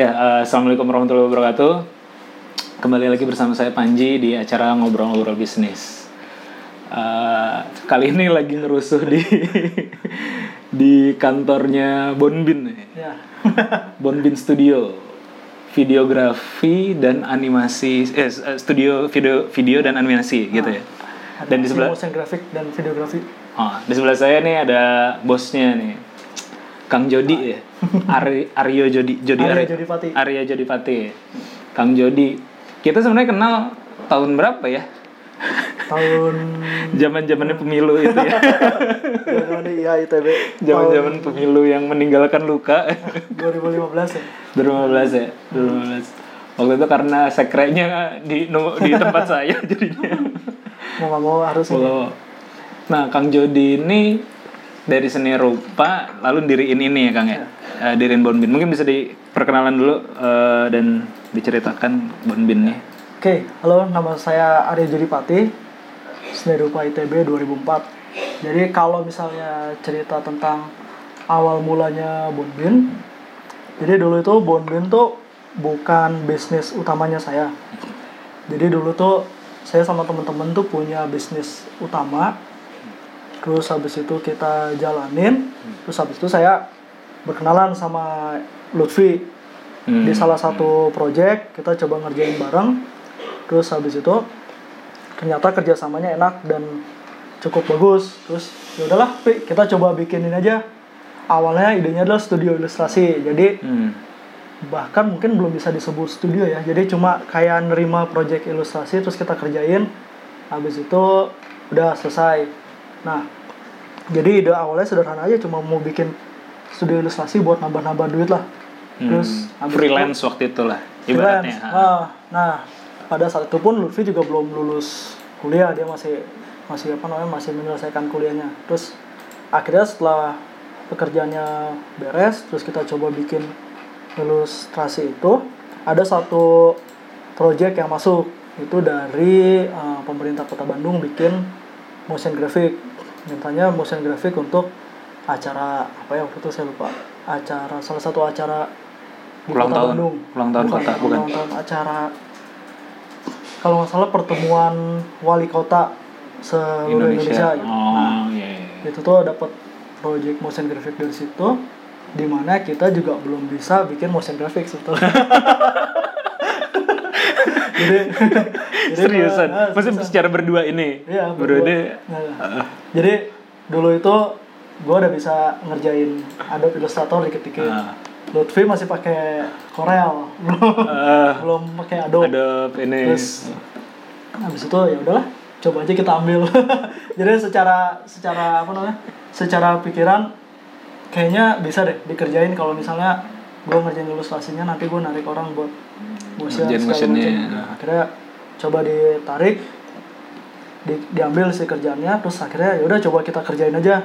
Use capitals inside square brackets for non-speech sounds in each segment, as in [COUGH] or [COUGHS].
Ya, eh, assalamualaikum warahmatullahi wabarakatuh. Kembali lagi bersama saya Panji di acara ngobrol-ngobrol bisnis. Eh, kali ini lagi ngerusuh di [LAUGHS] di kantornya Bonbin, Ya. [LAUGHS] Bonbin Studio, videografi dan animasi, eh, eh, studio video video dan animasi gitu ya. Dan di sebelah, motion graphic dan videografi. oh, di sebelah saya nih ada bosnya nih, Kang Jody ya, Ari, Aryo Jody, Jody Aryo Ari- Jodipati. Arya Jodipati, Kang Jody. Kita sebenarnya kenal tahun berapa ya? Tahun [LAUGHS] Zaman zamannya pemilu itu ya. [LAUGHS] zaman iya, ITB. Zaman zaman pemilu yang meninggalkan luka. [LAUGHS] 2015 ya. 2015 ya. 2015. Waktu itu karena sekrenya di di tempat saya jadinya. Mau nggak mau harus nah Kang Jody ini dari seni rupa lalu diriin ini ya Kang ya. Eh, diriin Bonbin. Mungkin bisa diperkenalan dulu eh, dan diceritakan Bonbinnya. Oke, halo nama saya Arya Jodipati. Seni rupa ITB 2004. Jadi kalau misalnya cerita tentang awal mulanya Bonbin, jadi dulu itu Bonbin tuh bukan bisnis utamanya saya. Jadi dulu tuh saya sama temen-temen tuh punya bisnis utama. Terus habis itu kita jalanin. Terus habis itu saya berkenalan sama Lutfi Hmm. di salah satu project. Kita coba ngerjain bareng. Terus habis itu ternyata kerjasamanya enak dan cukup bagus. Terus ya udahlah kita coba bikinin aja. Awalnya idenya adalah studio ilustrasi. Jadi Hmm. bahkan mungkin belum bisa disebut studio ya. Jadi cuma kayak nerima project ilustrasi terus kita kerjain. Habis itu udah selesai nah jadi ide awalnya sederhana aja cuma mau bikin studio ilustrasi buat nambah-nambah duit lah terus Hmm, habis itu- freelance waktu itu lah ibaratnya. freelance. Nah, nah, pada saat itu pun Lutfi juga belum lulus kuliah, dia masih masih apa namanya masih menyelesaikan kuliahnya. Terus akhirnya setelah pekerjaannya beres, terus kita coba bikin ilustrasi itu, ada satu project yang masuk itu dari uh, pemerintah Kota Bandung bikin motion graphic. Mintanya motion graphic untuk acara apa ya waktu itu saya lupa. Acara salah satu acara Ulang tahun. Bandung. Ulang tahun kota, bukan? Ulang tahun acara kalau nggak salah pertemuan wali kota seluruh Indonesia. gitu. Nah, Oh, iya. iya. itu tuh dapat project motion graphic dari situ di mana kita juga belum bisa bikin motion graphic sebetulnya. [LAUGHS] jadi Seriusan. ah, Maksudnya secara berdua ini. Iya, berdua. berdua. ini, Nah, jadi dulu itu gue udah bisa ngerjain Adobe Illustrator dikit-dikit. Ah. Lutfi masih pakai Corel, [LAUGHS] belum eh, belum pakai Adobe. ada ini. Terus habis itu ya udahlah, coba aja kita ambil. [LAUGHS] Jadi secara secara apa namanya? Secara pikiran kayaknya bisa deh dikerjain kalau misalnya gue ngerjain ilustrasinya nanti gue narik orang buat motion segala. Nah, akhirnya coba ditarik di, diambil si kerjaannya terus akhirnya ya udah coba kita kerjain aja.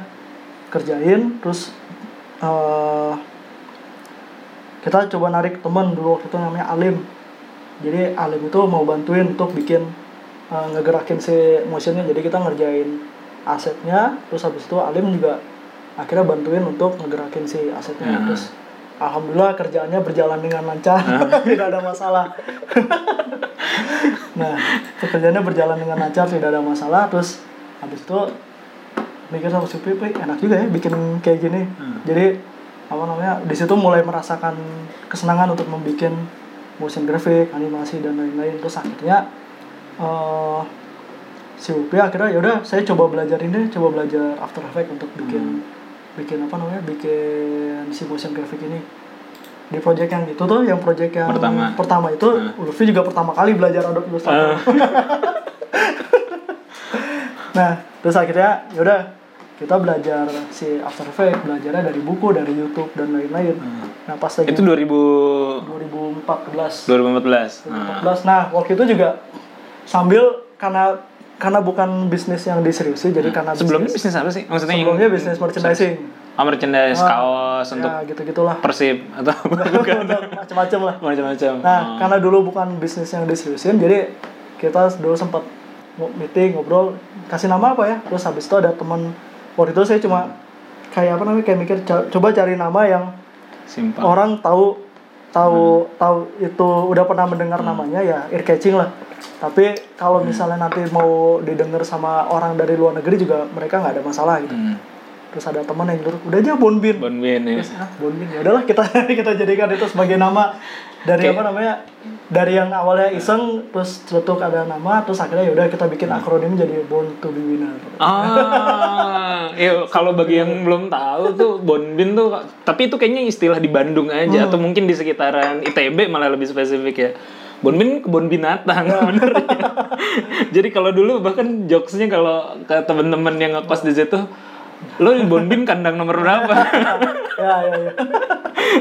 Kerjain terus eh kita coba narik teman dulu waktu itu namanya Alim. Jadi Alim itu mau bantuin untuk bikin eh, ngegerakin si motionnya. Jadi kita ngerjain asetnya terus habis itu Alim juga akhirnya bantuin untuk ngegerakin si asetnya. Hmm. terus Alhamdulillah kerjaannya berjalan dengan lancar. [LAUGHS] Tidak ada masalah. Nah pekerjaannya berjalan dengan lancar tidak ada masalah. Terus habis itu mikir sama si Pipi enak juga ya bikin kayak gini. Hmm. jadi apa namanya di situ mulai merasakan kesenangan untuk membuat motion graphic animasi dan lain-lain. Terus akhirnya eh si Upi akhirnya ya udah saya coba belajar ini coba belajar After Effects untuk bikin bikin apa namanya bikin si motion graphic ini di project yang itu tuh yang project yang Pertama. pertama itu Hmm. Lutfi juga pertama kali belajar Adobe Illustrator Eh, [LAUGHS] nah terus akhirnya yaudah kita belajar si After Effects belajarnya dari buku dari YouTube dan lain-lain nah pas lagi itu 2000 2014 2014. Nah. 2014 nah waktu itu juga sambil karena karena bukan bisnis yang diseriusi jadi karena Sebelumnya bisnis, apa sih? Maksudnya yang- sebelumnya bisnis merchandising Oh, merchandise Ah, kaos untuk ya gitu gitulah Persib atau [LAUGHS] bukan macam-macam lah macam-macam. Nah, Oh. karena dulu bukan bisnis yang diseriusin, jadi kita dulu sempat meeting, ngobrol, kasih nama apa ya? Terus habis itu ada teman, waktu itu saya cuma kayak apa namanya, kayak mikir, coba cari nama yang simpel. orang tahu tahu tahu itu udah pernah mendengar namanya ya ear catching lah. Tapi kalau misalnya nanti mau didengar sama orang dari luar negeri juga mereka nggak ada masalah gitu. Hmm. terus ada teman yang nyuruh udah aja Bonbin Bonbin ya. terus ah Bonbin ya udahlah kita [LAUGHS] kita jadikan itu sebagai nama dari Kayak- apa namanya? Dari yang awalnya iseng terus celetuk ada nama terus akhirnya ya udah kita bikin akronim jadi Born to be Winner. Ah, ya kalau bagi yang belum tahu tuh Bonbin tuh, tapi itu kayaknya istilah di Bandung aja atau mungkin di sekitaran ITB malah lebih spesifik ya. Bonbin kebun binatang bener ya. Jadi kalau dulu bahkan jokesnya kalau ke temen-temen yang ngekos di situ, lo di Bonbin kandang nomor berapa? [LAUGHS] ya ya ya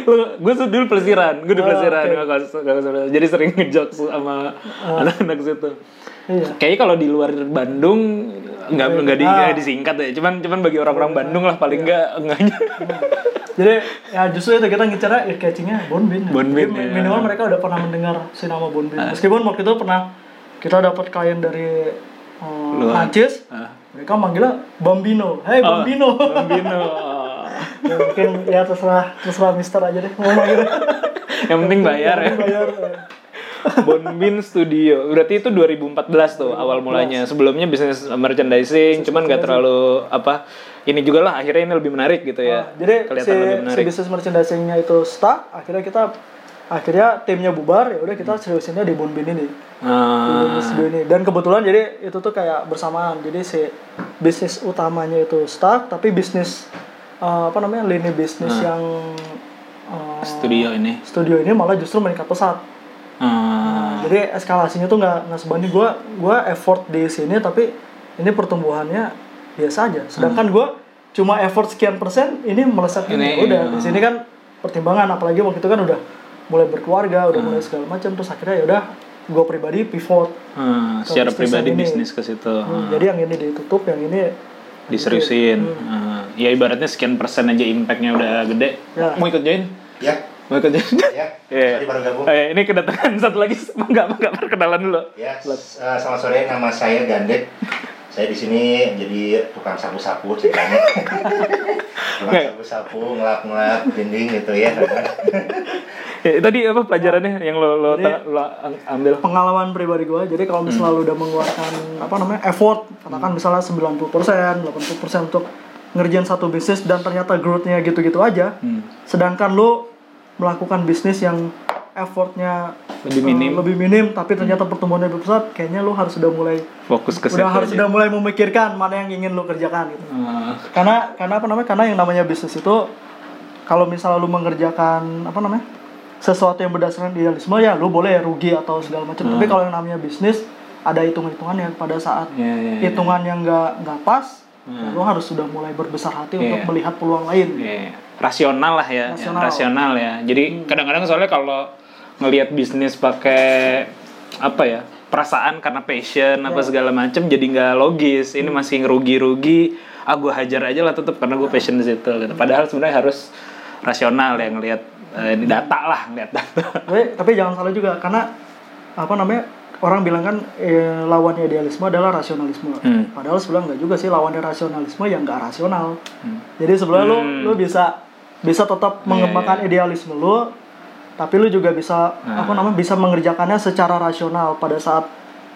lo gue dulu pelesiran, gue di Oh, pelesiran ngekos, ngekos. jadi sering ngejokes sama anak-anak situ. iya Kayaknya kalau di luar Bandung nggak nggak di, Ah. disingkat ya. Cuman cuman bagi orang-orang Bandung lah paling nggak enggaknya. jadi ya justru itu kita ngincernya ear catchingnya Bonbin ya. Bonbin, ya. Ah. minimal mereka udah pernah mendengar si nama Bonbin meskipun waktu itu pernah kita dapat klien dari uh, Luar. Prancis Ah. mereka manggilnya Bambino hey Oh, Bambino Bambino. [LAUGHS] ya, mungkin ya terserah terserah Mister aja deh mau [LAUGHS] manggilnya Yang penting bayar ya. bayar Bonbin Studio. Berarti itu 2014 tuh awal mulanya. Sebelumnya bisnis merchandising, cuman nggak terlalu apa. Ini juga lah akhirnya ini lebih menarik gitu ya. Nah, jadi si, kelihatan lebih si menarik. bisnis merchandisingnya itu stuck akhirnya kita akhirnya timnya bubar ya udah kita seriusinnya di Bonbin ini di Ah, Bonbin Studio ini dan kebetulan jadi itu tuh kayak bersamaan jadi si bisnis utamanya itu stuck tapi bisnis eh, apa namanya lini bisnis yang eh, studio ini. studio ini malah justru meningkat pesat. Ah, jadi eskalasinya tuh nggak nggak sebanding. Gue gue effort di sini tapi ini pertumbuhannya biasa aja. Sedangkan gue cuma effort sekian persen ini melesat Ini, ini udah. Di sini kan pertimbangan apalagi waktu itu kan udah mulai berkeluarga udah mulai segala macam terus akhirnya ya udah gue pribadi pivot Ke secara pribadi bisnis ke situ. Hmm, jadi yang ini ditutup yang ini diseriusin. Hmm. Ya ibaratnya sekian persen aja impactnya udah gede. Ya. Mau ikut join? Ya, Mau ikut join? ya. [LAUGHS] Iya. Tadi baru gabung. Eh, ini kedatangan [LAUGHS] satu lagi, enggak enggak perkenalan dulu. Ya, eh, selamat sore. Nama saya Gandek. Saya di sini jadi tukang sapu-sapu ceritanya. [LAUGHS] tukang sapu-sapu, ngelap-ngelap dinding gitu ya. Eh, tadi apa pelajarannya yang lo lo, Jadi- lo ambil? pengalaman pribadi gue jadi kalau misalnya lu udah mengeluarkan apa namanya effort katakan misalnya 90% 80% untuk ngerjain satu bisnis dan ternyata growth-nya gitu-gitu aja Hmm. sedangkan lu melakukan bisnis yang effortnya Lebih eh, minim. lebih minim tapi ternyata pertumbuhannya lebih pesat kayaknya lu harus udah mulai Fokus ke situ udah harus aja. udah mulai memikirkan mana yang ingin lu kerjakan gitu Ah, karena karena apa namanya karena yang namanya bisnis itu kalau misalnya lu mengerjakan apa namanya sesuatu yang berdasarkan idealisme ya lu boleh rugi atau segala macam tapi kalau yang namanya bisnis ada hitung-hitungan yang pada saat Iya, iya, iya. hitungan yang nggak nggak pas ya lu harus sudah mulai berbesar hati untuk Iya. melihat peluang lain Iya, rasional lah ya, Rasional. ya, rasional ya. Jadi kadang-kadang soalnya kalau ngelihat bisnis pakai apa ya perasaan karena passion apa segala macem jadi nggak logis. Ini masih ngerugi-rugi. Ah gue hajar aja lah tetap karena gue passion di situ. Gitu. Padahal sebenarnya harus rasional ya ngelihat eh, ini data lah ngelihat data. [LAUGHS] tapi tapi jangan salah juga karena apa namanya orang bilang kan eh, lawannya idealisme adalah rasionalisme Hmm. padahal sebenarnya nggak juga sih lawannya rasionalisme yang nggak rasional jadi sebenarnya Hmm. lu bisa bisa tetap Iya, mengembangkan iya. idealisme lu tapi lu juga bisa Nah. apa namanya bisa mengerjakannya secara rasional pada saat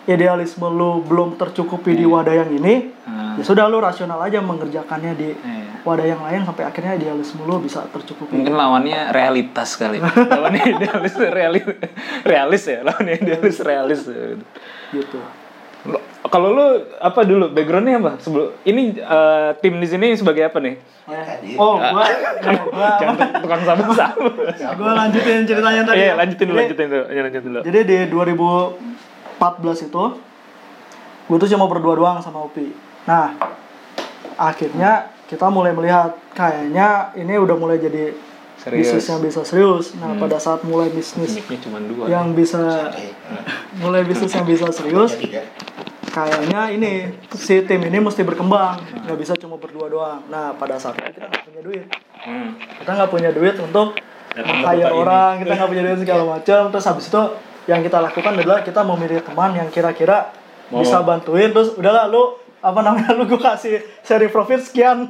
idealisme lu belum tercukupi di wadah yang ini Hmm. ya sudah lu rasional aja mengerjakannya di Iya. wadah yang lain sampai akhirnya idealisme lu bisa tercukupi Mungkin lawannya realitas kali. [LAUGHS] lawannya idealis realis realis ya, lawannya idealis realis. gitu Lo- Kalau lu apa dulu backgroundnya apa sebelum ini eh, tim di sini sebagai apa nih? Tadi. oh gua ya, gua [LAUGHS] Jangan tukang sabu-sabu. gua lanjutin ceritanya tadi Iya ya. lanjutin dulu, lanjutin dulu, ya, lanjutin dulu. Jadi di 2014 itu gue tuh cuma berdua doang sama Upi. Nah, akhirnya kita mulai melihat kayaknya ini udah mulai jadi Serius. bisnis yang bisa serius. Nah, pada saat mulai bisnis cuma dua. yang bisa [LAUGHS] mulai bisnis yang bisa serius, ya kayaknya ini si tim ini mesti berkembang, nggak bisa cuma berdua doang. Nah, pada saat itu kita nggak punya duit. Hmm. Kita nggak punya duit untuk hire tempat ini. orang, kita nggak punya duit [LAUGHS] segala macam. Terus habis itu yang kita lakukan adalah kita memilih teman yang kira-kira Mau. bisa bantuin. Terus udahlah lu apa namanya [LAUGHS] lu gue kasih seri profit sekian.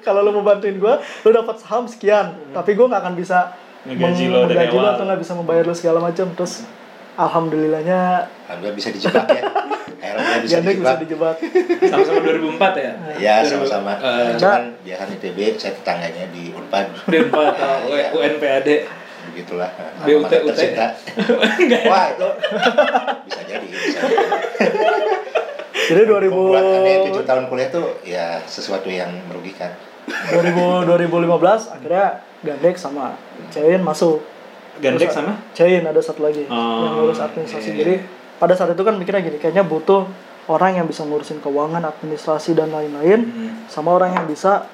Kalau lu mau bantuin gue, lu dapat saham sekian. Tapi gue nggak akan bisa Ngegaji meng- lo dari menggaji lo awal. atau nggak bisa membayar lo segala macam terus alhamdulillahnya Alhamdulillah bisa dijebak ya. [LAUGHS] Alhamdulillah bisa Gandek bisa dijebak. dijebak Sama-sama 2004 ya? Ya sama-sama. Eh, Cuman dia kan ITB, saya tetangganya di Unpad. Di 4 atau UNPAD. Begitulah. BUT, UT. tercinta. [LAUGHS] Wah itu bisa jadi. Bisa jadi. jadi 2000 Membuat aneh tujuh tahun kuliah tuh ya sesuatu yang merugikan. 2000 2015 akhirnya Gandek sama Cein masuk Gandek sama? Cein ada satu lagi Oh, yang ngurus administrasi iya. jadi pada saat itu kan mikirnya gini kayaknya butuh orang yang bisa ngurusin keuangan administrasi dan lain-lain Hmm. sama orang yang bisa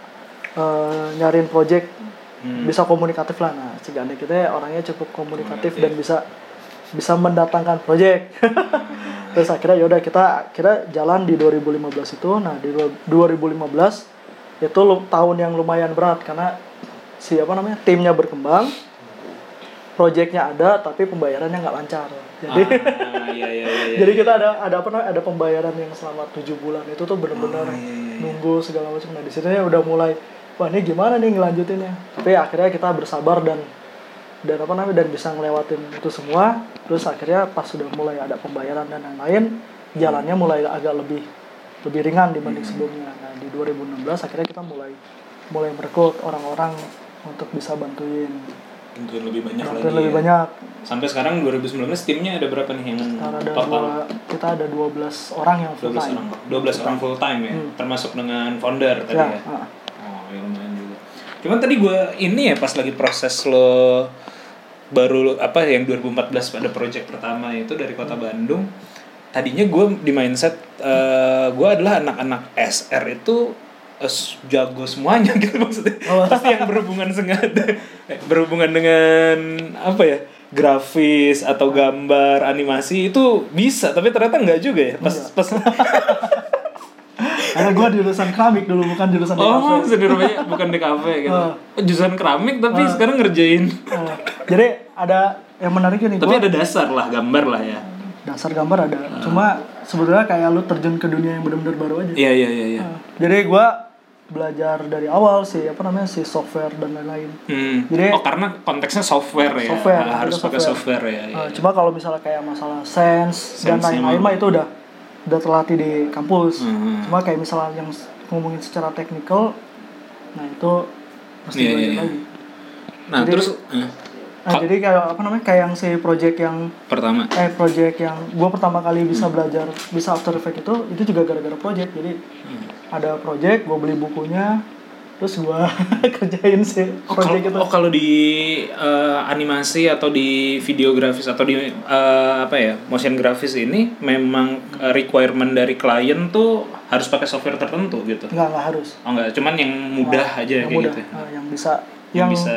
eh, nyariin project Hmm. bisa komunikatif lah nah si Gandek itu ya orangnya cukup komunikatif Komunikatif. dan bisa bisa mendatangkan project [LAUGHS] terus akhirnya yaudah kita kira jalan di 2015 itu nah di dua- 2015 itu tahun yang lumayan berat karena si apa namanya timnya berkembang projectnya ada tapi pembayarannya nggak lancar jadi Ah, [LAUGHS] iya, iya, iya, iya. jadi kita ada ada apa namanya ada pembayaran yang selama tujuh bulan itu tuh bener-bener Oh, iya, iya, iya. nunggu segala macam nah di situ ya udah mulai wah ini gimana nih ngelanjutinnya tapi akhirnya kita bersabar dan dan apa namanya dan bisa ngelewatin itu semua terus akhirnya pas sudah mulai ada pembayaran dan lain-lain jalannya mulai agak lebih lebih ringan dibanding Hmm. sebelumnya nah di 2016 akhirnya kita mulai mulai merekrut orang-orang untuk bisa bantuin Tentuin lebih banyak bantuin lagi lebih ya. banyak Sampai sekarang 2019 timnya ada berapa nih yang Sekarang ada total? dua, kita ada 12 orang yang full 12 time orang. 12 orang full time ya. Hmm. Termasuk dengan founder tadi ya, ya. ah. Oh, ya lumayan juga. Cuman tadi gue ini ya pas lagi proses lo baru apa yang 2014 pada project pertama itu dari kota Bandung. Tadinya gue di mindset eh gue adalah anak-anak SR itu eh, jago semuanya [LAUGHS] gitu maksudnya. Oh. Pasti yang berhubungan sengaja berhubungan dengan apa ya? grafis atau gambar animasi itu bisa tapi ternyata enggak juga ya pas pas [LAUGHS] karena gue di jurusan keramik dulu bukan jurusan oh sendiri bukan di kafe gitu. Oh, jurusan keramik tapi sekarang ngerjain Nah, jadi ada yang menarik nih Tapi gua ada dasar lah, gambar lah ya. Dasar gambar ada cuma sebenarnya kayak lu terjun ke dunia yang benar-benar baru aja Iya iya iya. iya. Nah, jadi gue belajar dari awal sih apa namanya si software dan lain-lain Hmm. Jadi- oh karena konteksnya software ya. Software, Ah, harus ada pakai software. software ya. Nah, iya. cuma kalau misalnya kayak masalah sense, dan Sense-nya lain-lain mah. itu udah udah terlatih di kampus Hmm. cuma kayak misalnya yang ngomongin secara teknikal nah itu mesti Iya, iya, belajar iya. lagi Nah Jadi- terus eh, nah jadi kayak apa namanya kayak yang si project yang pertama. eh project yang gue pertama kali Hmm. bisa belajar bisa After Effects itu itu juga gara-gara project jadi Hmm. ada project gue beli bukunya terus gue [LAUGHS] kerjain si Oh project itu oh, kalau di eh, animasi atau di videografis atau di eh, apa ya motion grafis ini memang eh, requirement dari klien tuh harus pakai software tertentu gitu. nggak nggak harus Oh enggak, cuman yang mudah aja yang kayak mudah gitu. ya. Nah, yang bisa Yang, yang, bisa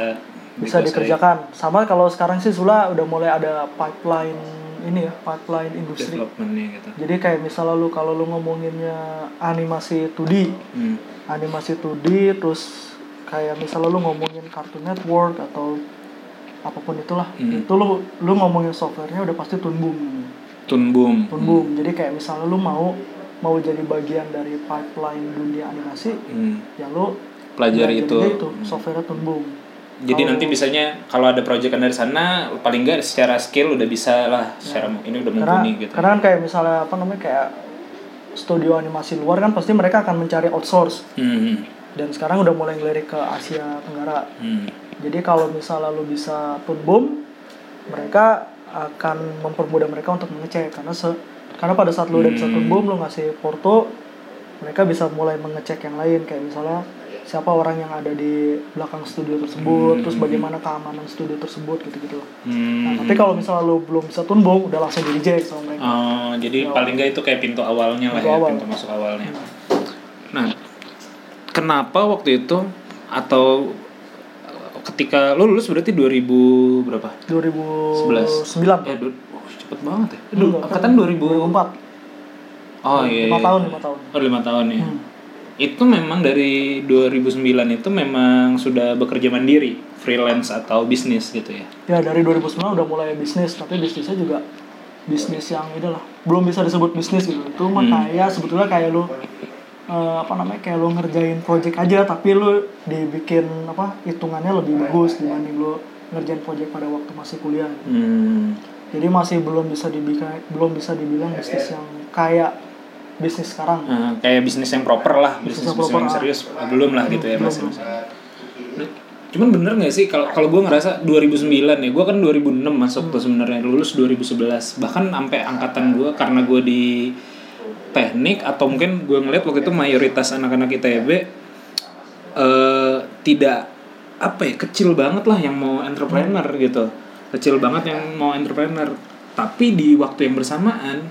bisa dikuasai. dikerjakan sama kalau sekarang sih Sula udah mulai ada pipeline ini ya pipeline industri gitu. jadi kayak misalnya lu kalau lu ngomonginnya animasi 2D Hmm. animasi 2D terus kayak misalnya lu ngomongin Cartoon Network atau apa pun itulah Hmm. itu lu lu ngomongin softwarenya udah pasti Toon Boom Toon Boom. Toon Boom jadi kayak misalnya lu mau mau jadi bagian dari pipeline dunia animasi Hmm. ya lu Pelajari itu. itu software Toon Boom Jadi Kalau- nanti bisanya kalau ada proyekan dari sana paling nggak secara skill udah bisa lah secara ini udah karena mumpuni gitu. karena kan kayak misalnya apa namanya kayak studio animasi luar kan pasti mereka akan mencari outsource. Hmm. dan sekarang udah mulai ngelirik ke Asia Tenggara. Hmm. jadi kalau misalnya lu bisa Toon Boom mereka akan mempermudah mereka untuk mengecek. Karena se karena pada saat lu udah bisa Toon Boom lu ngasih porto mereka bisa mulai mengecek yang lain. Kayak misalnya siapa orang yang ada di belakang studio tersebut terus bagaimana keamanan studio tersebut gitu-gitu Hmm. nah tapi kalau misalnya lu belum bisa Boom udah langsung di reject sama mereka Oh, jadi paling nggak itu kayak pintu awalnya lah Pintu ya, awal. pintu masuk awalnya. Nah, kenapa waktu itu atau eh, ketika lu lulus berarti 2000 berapa? 2009 Eh, du- oh, cepet banget ya. Dulu, Du- angkatan 2000. 2004 Oh iya. lima iya. tahun lima tahun Oh, lima tahun ya. Hmm. Itu memang dari 2009 itu memang sudah bekerja mandiri, freelance atau bisnis gitu ya. ya dari 2009 udah mulai bisnis tapi bisnisnya juga bisnis yang ini lah belum bisa disebut bisnis gitu itu mah Hmm. kayak sebetulnya kayak lu eh, apa namanya kayak lu ngerjain project aja tapi lu dibikin apa hitungannya lebih bagus dibanding lu ngerjain project pada waktu masih kuliah Hmm. jadi masih belum bisa dibilang belum bisa dibilang bisnis yang kayak bisnis sekarang Eh, kayak bisnis yang proper lah, Bisnis bisnis, yang bisnis proper, yang ah. serius eh, belum lah gitu ya Belum, masih. belum. masih. Cuman bener gak sih kalau kalau gue ngerasa 2009 ya, gue kan 2006 masuk Hmm. tuh sebenarnya lulus 2011 bahkan sampai angkatan gue karena gue di teknik atau mungkin gue ngeliat waktu itu mayoritas anak-anak ITB eh tidak apa ya kecil banget lah yang mau entrepreneur gitu kecil banget yang mau entrepreneur tapi di waktu yang bersamaan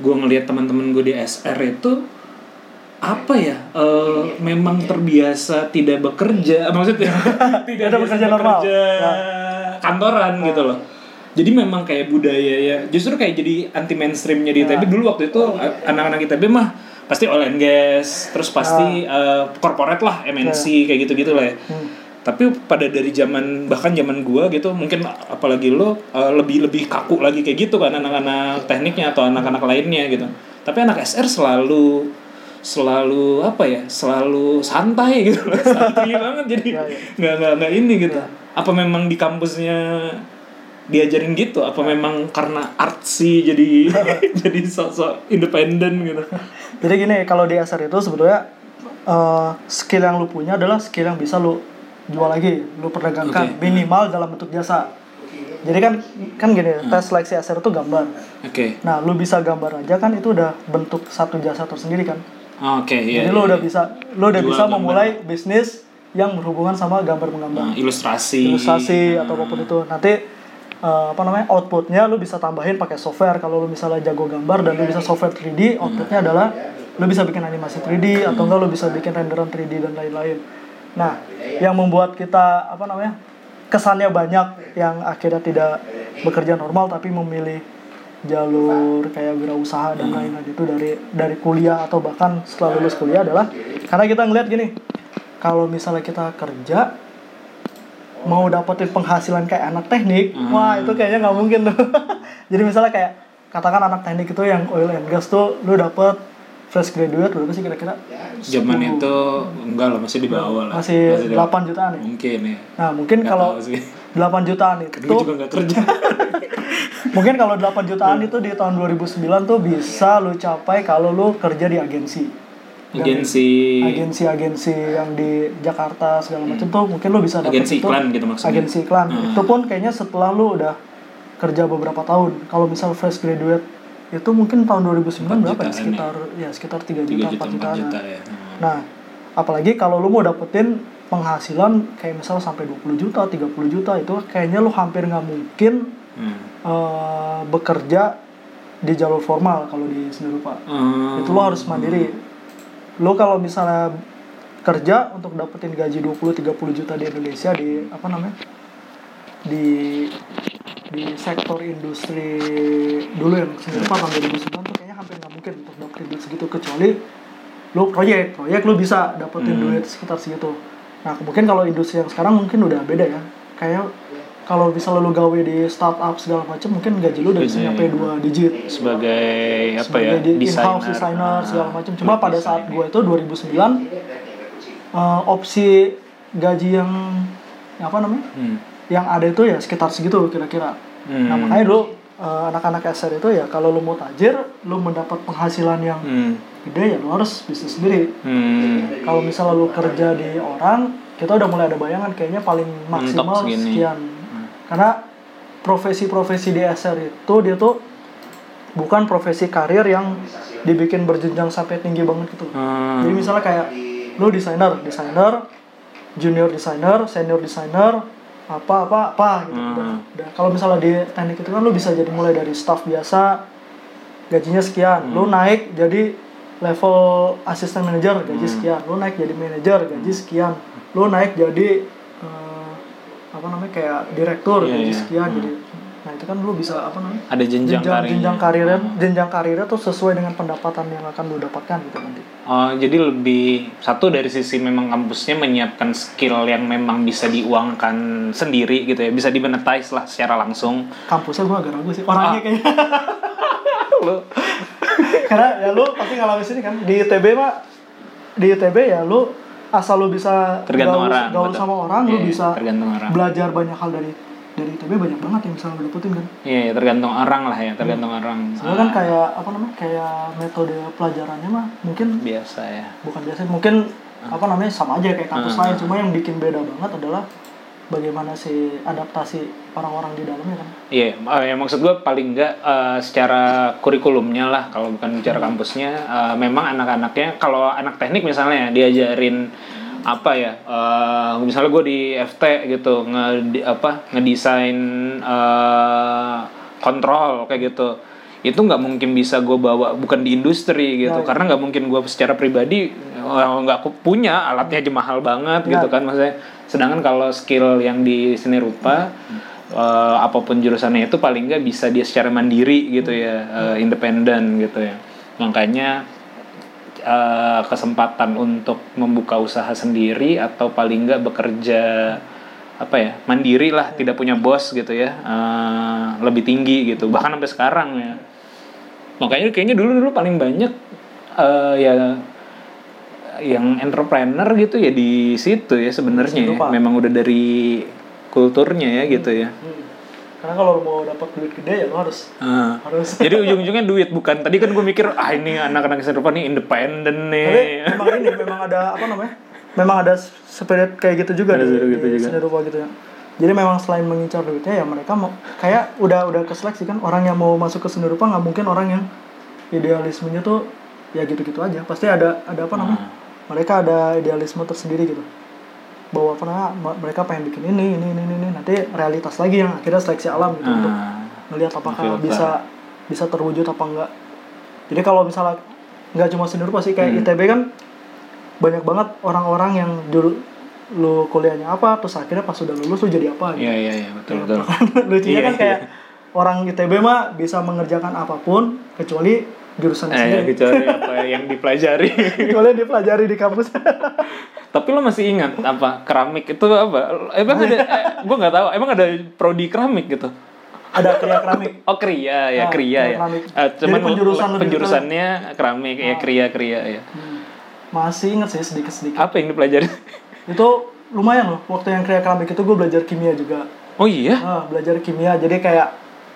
gue ngelihat teman-teman gue di SR itu apa ya eh, memang terbiasa tidak bekerja maksudnya [LAUGHS] tidak biasa bekerja normal. bekerja kantoran gitu loh. Jadi memang kayak budaya ya justru kayak jadi anti mainstreamnya di ITB dulu waktu itu anak-anak ITB mah pasti oil and gas terus pasti eh, corporate lah MNC kayak gitu-gitu lah ya. Hmm. Tapi pada dari zaman bahkan zaman gua gitu mungkin apalagi lo eh, lebih lebih kaku lagi kayak gitu kan anak-anak tekniknya atau anak-anak lainnya gitu. Tapi anak SR selalu selalu apa ya selalu santai gitu. [LAUGHS] Santai banget jadi Ya, ya. nggak nggak nggak ini gitu. Apa memang di kampusnya diajarin gitu? Apa memang karena artsy jadi [LAUGHS] [LAUGHS] jadi sok-sok independen gitu? Jadi gini, kalau di SR itu sebetulnya eh, skill yang lu punya adalah skill yang bisa lu jual lagi, lu perdagangkan Oke. minimal dalam bentuk jasa. Jadi kan kan gini, Hmm. tes seleksi SR itu gambar. oke Nah, lu bisa gambar aja kan itu udah bentuk satu jasa tersendiri kan. oke iya Jadi lu iya. udah bisa lu udah Jual bisa gambar. memulai bisnis yang berhubungan sama gambar menggambar. Nah, ilustrasi Ilustrasi Nah, atau apa pun itu. Nanti eh, apa namanya? outputnya lu bisa tambahin pakai software kalau lu misalnya jago gambar dan lu bisa software 3D, outputnya adalah lu bisa bikin animasi 3D atau enggak lu bisa bikin renderan 3D dan lain-lain. Nah, yang membuat kita apa namanya? kesannya banyak yang akhirnya tidak bekerja normal tapi memilih jalur kayak wirausaha dan lain-lain itu dari dari kuliah atau bahkan setelah lulus kuliah adalah karena kita ngeliat gini kalau misalnya kita kerja mau dapetin penghasilan kayak anak teknik wah itu kayaknya nggak mungkin tuh [LAUGHS] jadi misalnya kayak katakan anak teknik itu yang oil and gas tuh lu dapet fresh graduate berapa sih kira-kira zaman 10. itu enggak lah masih di bawah lah masih di 8 jutaan ya mungkin ya nah mungkin Nggak kalau tahu sih 8 jutaan itu gue juga nggak kerja [LAUGHS] Mungkin kalau 8 jutaan itu di tahun 2009 tuh bisa lu capai kalau lu kerja di agensi. Agensi Agensi-agensi yang di Jakarta segala macam tuh mungkin lu bisa Agensi itu. iklan gitu maksudnya? Agensi iklan. Hmm. Itu pun kayaknya setelah lu udah kerja beberapa tahun. Kalau misal fresh graduate itu mungkin tahun 2009 Empat berapa ya? jutaan Sekitar ya sekitar 3 3 juta, juta 4 4 jutaan. juta ya Hmm. Nah, apalagi kalau lu mau dapetin penghasilan kayak misal sampai 20 juta, 30 juta itu kayaknya lu hampir nggak mungkin Hmm. eh, bekerja di jalur formal kalau di seni rupa. Hmm. Itu lo harus mandiri. Lo kalau misalnya kerja untuk dapetin gaji 20-30 juta di Indonesia di apa namanya? Di di sektor industri dulu yang seni rupa tahun 2009 tuh kayaknya hampir nggak mungkin untuk dapetin duit segitu kecuali lo proyek proyek lo bisa dapetin Hmm. duit sekitar segitu nah mungkin kalau industri yang sekarang mungkin udah beda ya kayak kalau misalnya lo gawe di startup segala macam mungkin gaji lo udah bisa ya. nyampe dua digit sebagai apa ya sebagai di- in-house desainer designer Ah, segala macam cuma pada saat desainer. gue itu 2009 eh, opsi gaji yang yang apa namanya Hmm. Yang ada itu ya sekitar segitu kira-kira Hmm. nah makanya dulu eh, anak-anak SR itu ya kalau lo mau tajir lo mendapat penghasilan yang Hmm. gede ya lo harus bisnis sendiri Hmm. kalau misalnya lo kerja di orang kita udah mulai ada bayangan kayaknya paling maksimal sekian Hmm. karena profesi-profesi di SR itu dia tuh bukan profesi karir yang dibikin berjenjang sampai tinggi banget gitu Hmm. jadi misalnya kayak lo desainer desainer junior desainer senior desainer apa apa apa gitu Hmm. Udah- udah. kalau misalnya di teknik itu kan lo bisa jadi mulai dari staff biasa gajinya sekian Hmm. lo naik jadi level asisten manajer gaji Hmm. sekian lo naik jadi manajer gaji sekian lo naik jadi eh, apa namanya kayak direktur Iya, gaji iya. sekian Hmm. jadi nah itu kan lo bisa apa namanya ada jenjang, jenjang karirnya. jenjang karirnya Hmm. jenjang karirnya tuh sesuai dengan pendapatan yang akan lo dapatkan gitu nanti Oh, jadi lebih satu dari sisi memang kampusnya menyiapkan skill yang memang bisa diuangkan sendiri gitu ya, bisa dimonetize lah secara langsung. kampusnya gue agak ragu sih orangnya Ah. kayaknya [LAUGHS] Lo [LAUGHS] karena ya lu pasti ngalamin sini kan di ITB mah di ITB ya lu asal lu bisa tergantung gaul, orang. gaul betul. sama orang lu Iya, bisa tergantung orang. belajar banyak hal dari dari ITB banyak banget yang bisa lo dapetin kan? Iya, ya, tergantung orang lah ya, tergantung orang. soalnya kan kayak apa namanya kayak metode pelajarannya mah mungkin biasa ya. bukan biasa mungkin apa namanya sama aja kayak kampus Hmm. lain. Cuma yang bikin beda banget adalah bagaimana si adaptasi orang-orang di dalamnya kan? Iya, eh, ya maksud gue paling enggak eh, secara kurikulumnya lah kalau bukan bicara kampusnya, eh, memang anak-anaknya kalau anak teknik misalnya diajarin apa ya, eh, misalnya gue di FT gitu nge di- apa ngedesain eh, kontrol kayak gitu, itu nggak mungkin bisa gue bawa bukan di industri gitu, ya. karena nggak mungkin gue secara pribadi eh, nggak ku- punya alatnya aja mahal banget Ya. gitu kan, maksudnya. Sedangkan kalau skill yang di seni rupa eh, apa pun jurusannya itu paling nggak bisa dia secara mandiri gitu ya eh, independen gitu ya makanya eh, kesempatan untuk membuka usaha sendiri atau paling nggak bekerja apa ya mandiri lah tidak punya bos gitu ya eh, lebih tinggi gitu bahkan sampai sekarang ya makanya kayaknya dulu dulu paling banyak eh, ya yang entrepreneur gitu ya di situ ya sebenarnya ya. memang udah dari kulturnya ya gitu ya Hmm. Karena kalau mau dapat duit gede ya lo harus Ah. harus [LAUGHS] Jadi ujung-ujungnya duit bukan. Tadi kan gue mikir ah ini anak-anak seni rupa nih independen tapi nih. memang ini memang ada apa namanya memang ada spirit kayak gitu juga Ada di, spirit di gitu juga. gitu ya jadi memang selain mengincar duitnya ya mereka mau kayak udah udah keseleksi kan orang yang mau masuk ke seni rupa nggak mungkin orang yang idealismenya tuh ya gitu-gitu aja pasti ada ada apa namanya Ah. mereka ada idealisme tersendiri gitu bahwa ma- mereka pengen bikin ini ini ini ini, nanti realitas lagi yang akhirnya seleksi alam gitu untuk Ah. ngelihat apakah bisa bisa terwujud apa enggak jadi kalau misalnya nggak cuma seni rupa sih kayak Hmm. ITB kan banyak banget orang-orang yang dulu lu kuliahnya apa terus akhirnya pas sudah lulus lu jadi apa gitu Iya iya iya betul betul. [LAUGHS] lucunya Iya, kan kayak orang ITB mah bisa mengerjakan apa pun kecuali jurusan Eh, sendiri kecuali apa yang dipelajari. [LAUGHS] kecuali yang dipelajari di kampus Tapi lo masih ingat apa keramik itu apa? Emang ada? Eh, gue nggak tahu. Emang ada prodi keramik gitu? ada kriya keramik Oh kriya ya Ah, kriya kriya ya. keramik. Eh, cuman Jadi penjurusan lebih penjurusannya keramik ya Ah. kriya kriya ya. Hmm. masih inget sih sedikit sedikit Apa yang dipelajari? itu lumayan loh waktu yang kriya keramik itu gue belajar kimia juga Oh iya. Ah, belajar kimia jadi kayak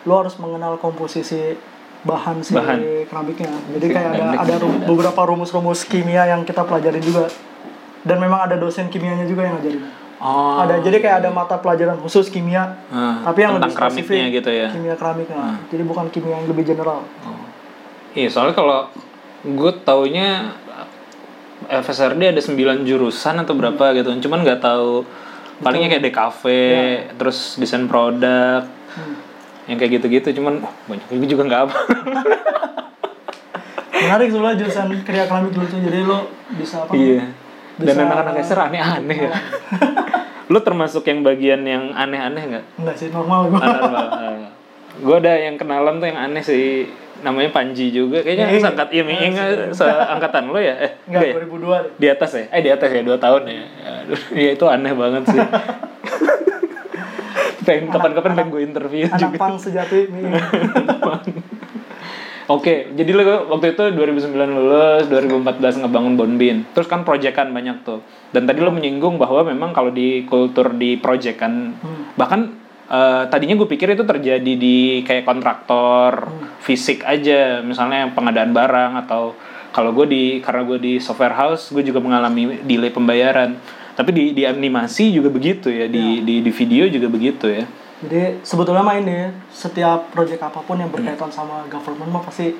lo harus mengenal komposisi bahan si Bahan. keramiknya jadi kayak ada ada rum- beberapa rumus-rumus kimia yang kita pelajari juga dan memang ada dosen kimianya juga yang ngajarin Oh. ada jadi kayak ada mata pelajaran khusus kimia Ah, tapi yang tentang lebih spesifik keramiknya gitu ya. kimia keramiknya Ah. jadi bukan kimia yang lebih general Oh. Iya, soalnya kalau gue taunya FSRD ada 9 jurusan atau berapa gitu. Cuman nggak tahu palingnya kayak DKV, terus desain produk, Hmm. Yang kayak gitu-gitu. Cuman oh, banyak gue juga nggak apa. [LAUGHS] menarik sebenarnya jurusan kriya keramik dulu tuh jadi lo bisa apa iya. Dan Bisa- anak-anak SR aneh-aneh [LAUGHS] ya. Lu termasuk yang bagian yang aneh-aneh nggak? enggak sih normal gue [LAUGHS] gue ada yang kenalan tuh yang aneh sih namanya Panji juga kayaknya Miing. seangkat iya Miing seangkatan lo ya eh enggak ya? 2002 deh di atas ya eh di atas ya dua tahun ya ya itu aneh banget sih pengen kapan-kapan pengen gue interview anak juga pang sejati [LAUGHS] nih Oke, jadi lo waktu itu 2009 lulus, 2014 ngebangun Bonbin. Terus kan proyekan banyak tuh. Dan tadi lo menyinggung bahwa memang kalau di kultur di proyekan Hmm. bahkan eh, tadinya gue pikir itu terjadi di kayak kontraktor fisik aja, misalnya pengadaan barang atau kalau gue di karena gue di software house, gue juga mengalami delay pembayaran. Tapi di di animasi juga begitu ya, di di di video juga begitu ya. Jadi sebetulnya mah ini setiap proyek apa pun yang berkaitan sama government mah pasti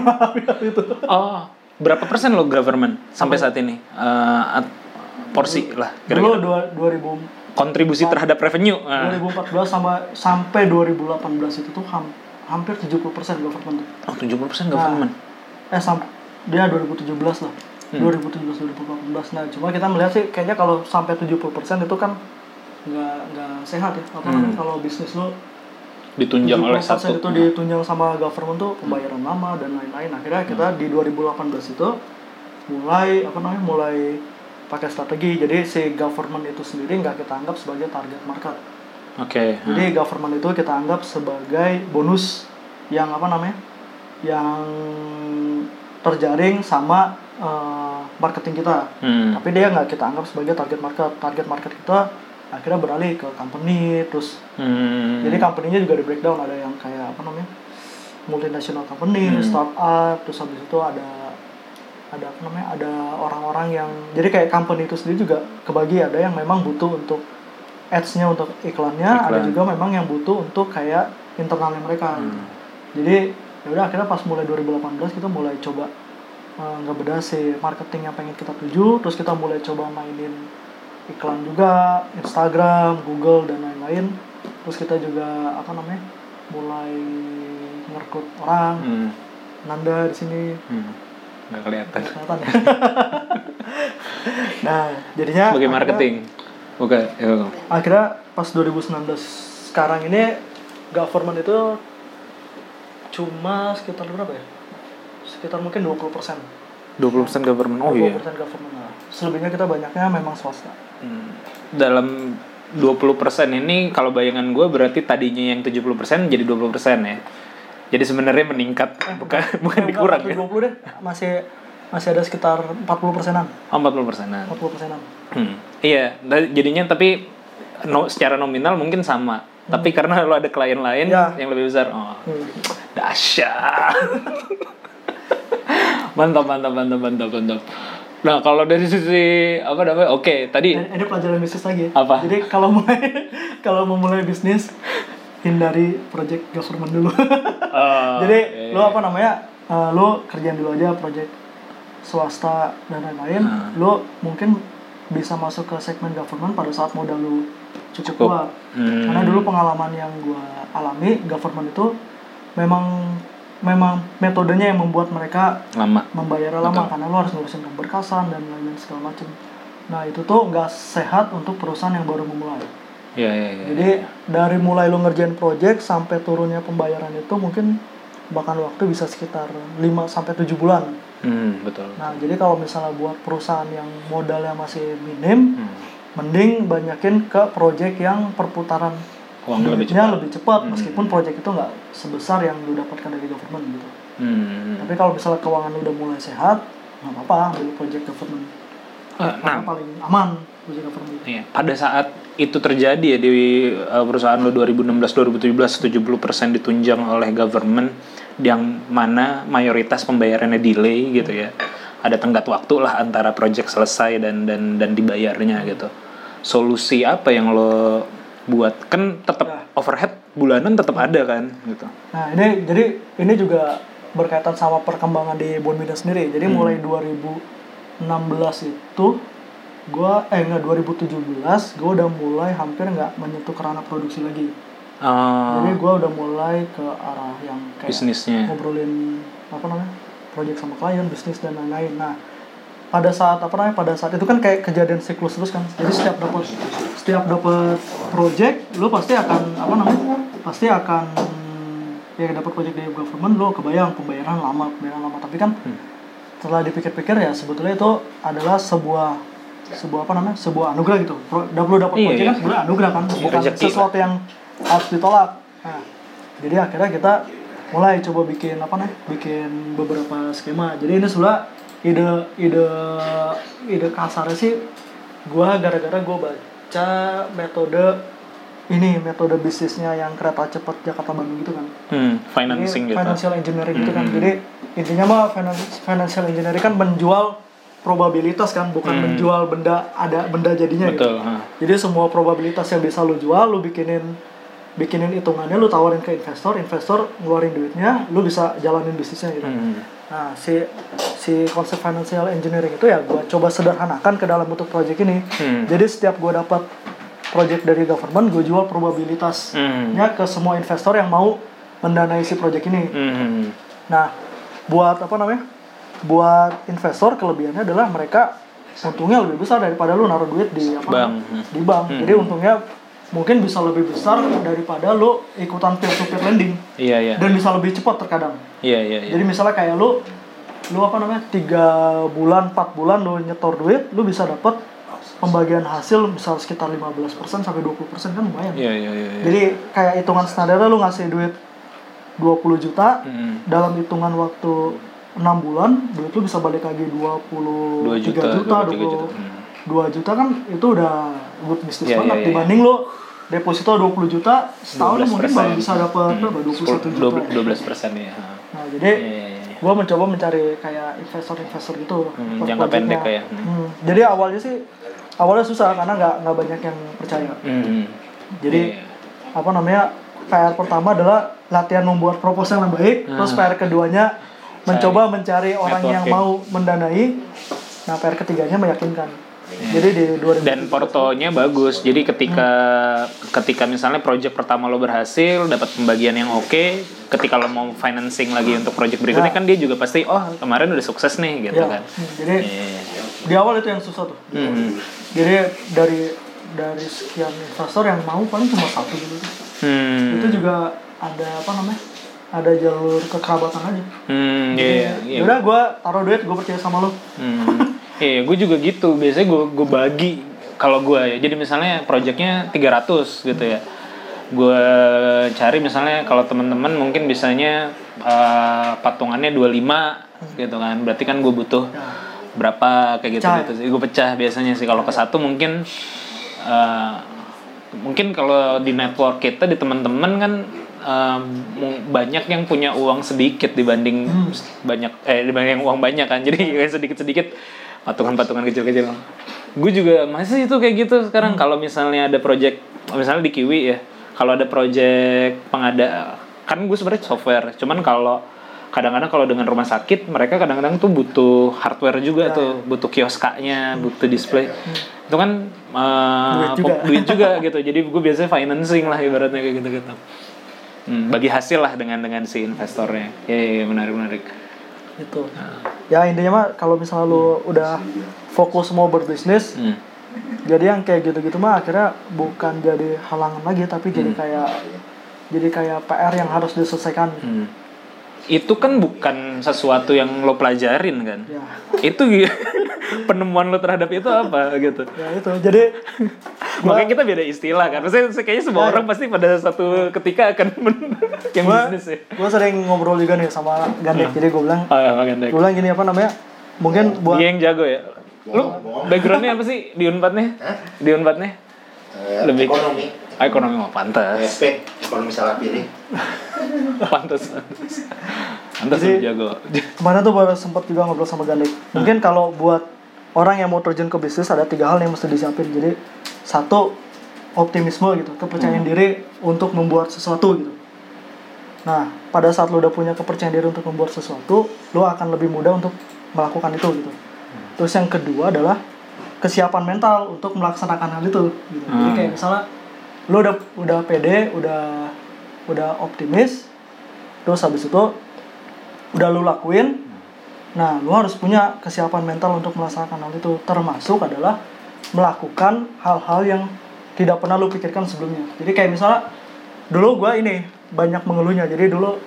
[LAUGHS] itu. Oh, berapa persen lo government sampai saat ini? Eh, at- porsi lah Dulu kira-kira. dua- 2000 Kontribusi terhadap revenue. Ah. 2014 sama sampai 2018 itu tuh ham- hampir 70% government. Oh, 70 persen government. Eh sam dia 2017 lah. 2017 2018. Nah, cuma kita melihat sih kayaknya kalau sampai 70% itu kan nggak nggak sehat ya. Apa Hmm. kalau bisnis lo Ditunjang oleh 70% satu. itu ditunjang sama government tuh pembayaran lama dan lain-lain akhirnya kita Hmm. di 2018 itu mulai apa namanya mulai pakai strategi jadi si government itu sendiri nggak kita anggap sebagai target market Oke. jadi government itu kita anggap sebagai bonus yang apa namanya yang terjaring sama eh, marketing kita Hmm. tapi dia nggak kita anggap sebagai target market target market kita akhirnya beralih ke company terus Hmm. jadi company-nya juga di breakdown ada yang kayak apa namanya multinational company, Hmm. startup, terus habis itu ada ada apa namanya ada orang-orang yang jadi kayak company itu sendiri juga kebagi ada yang memang butuh untuk ads-nya untuk iklannya, ada Iklan. juga memang yang butuh untuk kayak internalnya mereka. gitu. Hmm. Jadi ya udah akhirnya pas mulai 2018 kita mulai coba uh, ngebedah si marketing yang pengen kita tuju, terus kita mulai coba mainin iklan juga, Instagram, Google dan lain-lain. Terus kita juga apa namanya? mulai ngerekrut orang, Hmm. Nanda di sini Hmm. Nggak kelihatan. nggak kelihatan ya. [LAUGHS] nah, jadinya Sebagai akhirnya- marketing. Oke, ya. akhirnya pas 2019 sekarang ini government itu cuma sekitar berapa ya? Sekitar mungkin 20%. 20% government. Oh iya. 20% government. Nah, selebihnya kita banyaknya memang swasta. Hmm. Dalam 20% ini kalau bayangan gue berarti tadinya yang 70% jadi 20% ya. Jadi sebenarnya meningkat bukan bukan Eh, dikurang enggak, ya. 20 deh. Masih masih ada sekitar 40 persenan. Oh, 40 persenan. 40 persenan. Hmm. Iya, jadinya tapi no, secara nominal mungkin sama. Tapi karena lo ada klien lain Ya. yang lebih besar, oh Hmm. dahsyat. [LAUGHS] mantap, mantap, mantap, mantap, mantap. Nah, kalau dari sisi apa namanya? Oke, tadi Ini, ini pelajaran bisnis lagi. Apa? Jadi kalau mulai [LAUGHS] kalau mau mulai bisnis hindari project government dulu. Oh, [LAUGHS] Jadi oke. lo apa namanya? eh, lo kerjaan dulu aja project swasta dan lain-lain. Hmm. Lo mungkin bisa masuk ke segmen government pada saat modal lo cukup, Cukup. kuat. Hmm. Karena dulu pengalaman yang gua alami government itu memang memang metodenya yang membuat mereka lama. membayarnya lama Betul. karena lo harus ngurusin pemberkasan dan lain-lain segala macam. Nah itu tuh nggak sehat untuk perusahaan yang baru memulai. Iya, iya, iya. Jadi dari mulai lo ngerjain project sampai turunnya pembayaran itu mungkin bahkan waktu bisa sekitar 5 sampai 7 bulan. Hmm, betul. Nah, jadi kalau misalnya buat perusahaan yang modalnya masih minim, Hmm. mending banyakin ke project yang perputaran Uangnya lebih cepat. lebih cepat Hmm. meskipun project itu nggak sebesar yang lo dapatkan dari government gitu. Hmm. Tapi kalau misalnya keuangan lo udah mulai sehat, nggak apa-apa ambil project government. Karena nah, paling aman project government. Iya, pada saat itu terjadi ya di uh, perusahaan lo 2016-2017 70% ditunjang oleh government yang mana mayoritas pembayarannya delay gitu ya. Ada tenggat waktu lah antara project selesai dan dan dan dibayarnya gitu. Solusi apa yang lo buat? Kan tetap Ya. overhead bulanan tetap ada kan gitu. Nah ini jadi ini juga berkaitan sama perkembangan di Bonbida sendiri. Jadi Hmm. mulai 2016 itu gua eh enggak 2017 gua udah mulai hampir nggak menyentuh ke ranah produksi lagi. Oh, Jadi gua udah mulai ke arah yang kayak bisnisnya. ngobrolin apa namanya project sama klien, bisnis dan lain-lain. Nah pada saat apa namanya pada saat itu kan kayak kejadian siklus terus kan. Jadi setiap dapat setiap dapat project, lu pasti akan apa namanya pasti akan ya dapat project dari government lu kebayang pembayaran lama pembayaran lama tapi kan Hmm. setelah dipikir-pikir ya sebetulnya itu adalah sebuah sebuah apa namanya sebuah anugerah gitu Pro, lu dapat Iya, project iya. kan sebenarnya anugerah kan Iya, bukan sesuatu yang harus ditolak nah jadi akhirnya kita mulai coba bikin apa nih bikin beberapa skema jadi ini sebenarnya ide ide ide kasarnya sih gua gara-gara gua baca metode ini metode bisnisnya yang kereta cepat Jakarta Bandung gitu kan Hmm, financing ini gitu. financial engineering gitu kan. Hmm. Jadi intinya mah finan- financial engineering kan menjual probabilitas kan, bukan Hmm. menjual benda ada benda jadinya gitu. Betul. ha. Jadi semua probabilitas yang bisa lu jual, lu bikinin bikinin hitungannya, lu tawarin ke investor, investor ngeluarin duitnya, lu bisa jalanin bisnisnya gitu. Hmm. Nah, si si konsep financial engineering itu ya gua coba sederhanakan ke dalam bentuk project ini. Hmm. Jadi setiap gua dapat project dari government, gue jual probabilitasnya Hmm. ke semua investor yang mau mendanai si project ini. Hmm. Nah, buat apa namanya? Buat investor kelebihannya adalah mereka untungnya lebih besar daripada lu naruh duit di apa? Bank. Di bank. Hmm. Jadi untungnya mungkin bisa lebih besar daripada lu ikutan peer to peer lending Iya, iya. dan bisa lebih cepat terkadang. Iya, iya, iya. Jadi misalnya kayak lu lu apa namanya? tiga bulan, 4 bulan lu nyetor duit, lu bisa dapat pembagian hasil misal sekitar 15% sampai 20% kan lumayan. Iya, iya, iya. iya. Jadi kayak hitungan standarnya lu ngasih duit 20 juta Hmm. dalam hitungan waktu 6 bulan duit lu bisa balik lagi 23 2 juta, juta, 23 juta. 20, Hmm. 2 juta kan itu udah good bisnis Iya, banget iya, iya. dibanding lo deposito 20 juta setahun mungkin 12%. baru bisa dapat berapa 21 juta. dua belas persen ya Nah, jadi Iya, iya, iya. gue mencoba mencari kayak investor-investor gitu Hmm, jangka pendek ya. Hmm. Hmm, jadi awalnya sih awalnya susah karena nggak nggak banyak yang percaya Hmm. jadi Iya. apa namanya PR pertama adalah latihan membuat proposal yang baik terus Ah. PR keduanya mencoba mencari orang yang Networking. mau mendanai nah PR ketiganya meyakinkan jadi di 2000 dan portonya bagus jadi ketika ketika misalnya project pertama lo berhasil dapat pembagian yang oke ketika lo mau financing lagi untuk project berikutnya Ya. kan dia juga pasti oh kemarin udah sukses nih gitu ya, kan hmm, jadi Iya. di awal itu yang susah tuh Hmm. jadi dari dari sekian investor yang mau paling cuma satu gitu Hmm. itu juga ada apa namanya ada jalur kekerabatan aja Hmm, iya, iya. udah gue taruh duit gue percaya sama lo Hmm. [LAUGHS] Iya, gue juga gitu. Biasanya gue gue bagi kalau gue ya. Jadi misalnya projectnya 300 gitu ya. Gue cari misalnya kalau teman-teman mungkin bisanya eh, patungannya 25 gitu kan. Berarti kan gue butuh berapa kayak gitu gitu sih. Gue pecah biasanya sih kalau ke satu mungkin eh, mungkin kalau di network kita di teman-teman kan mu- banyak yang punya uang sedikit dibanding banyak eh dibanding yang uang banyak kan jadi kayak [LAUGHS] sedikit-sedikit patungan-patungan kecil-kecil. Gue juga masih itu kayak gitu sekarang. Kalau misalnya ada project misalnya di Kiwi ya kalau ada project pengada kan gue sebenarnya software. Cuman kalau kadang-kadang kalau dengan rumah sakit mereka kadang-kadang tuh butuh hardware juga tuh. butuh kioskanya butuh display. Itu kan eh, Duit juga. duit juga [LAUGHS] gitu. Jadi gue biasanya financing lah ibaratnya kayak gitu gitu Hmm, bagi hasil lah dengan dengan si investornya. Ya, ya, ya, menarik menarik gitu. Ya intinya mah kalau misalnya lu udah fokus mau berbisnis Hmm. jadi yang kayak gitu-gitu mah akhirnya bukan jadi halangan lagi tapi jadi kayak jadi kayak PR yang harus diselesaikan. Hmm. Itu kan bukan sesuatu yang lo pelajarin kan? ya Itu [LAUGHS] penemuan lo terhadap itu apa gitu? ya itu jadi [LAUGHS] Makanya kita beda istilah kan. Maksudnya kayaknya semua Ya, orang pasti pada satu ketika akan [LAUGHS] men- yang gua bisnis ya. gua sering ngobrol juga nih sama Gandek jadi gue bilang Oh ya, gue bilang gini apa namanya mungkin buat Dia yang jago ya. Lu backgroundnya apa sih di Unpadnya? Di Unpadnya? Eh, Lebih- ekonomi Ah, ekonomi mah pantas. SP ekonomi salah pilih Pantas. [LAUGHS] Pantas Pantas Jadi- lu jago. kemarin tuh baru sempat juga ngobrol sama Gandek mungkin kalau buat orang yang mau terjun ke bisnis ada tiga hal yang mesti disiapin jadi satu optimisme gitu kepercayaan diri untuk membuat sesuatu gitu nah pada saat lo udah punya kepercayaan diri untuk membuat sesuatu lo akan lebih mudah untuk melakukan itu gitu terus yang kedua adalah kesiapan mental untuk melaksanakan hal itu gitu. jadi Hmm. kayak misalnya lo udah udah pede udah udah optimis terus habis itu udah lu lakuin. Nah lu harus punya kesiapan mental untuk melaksanakan hal itu. Termasuk adalah melakukan hal-hal yang tidak pernah lu pikirkan sebelumnya. Jadi kayak misalnya dulu gua ini banyak mengeluhnya. Jadi dulu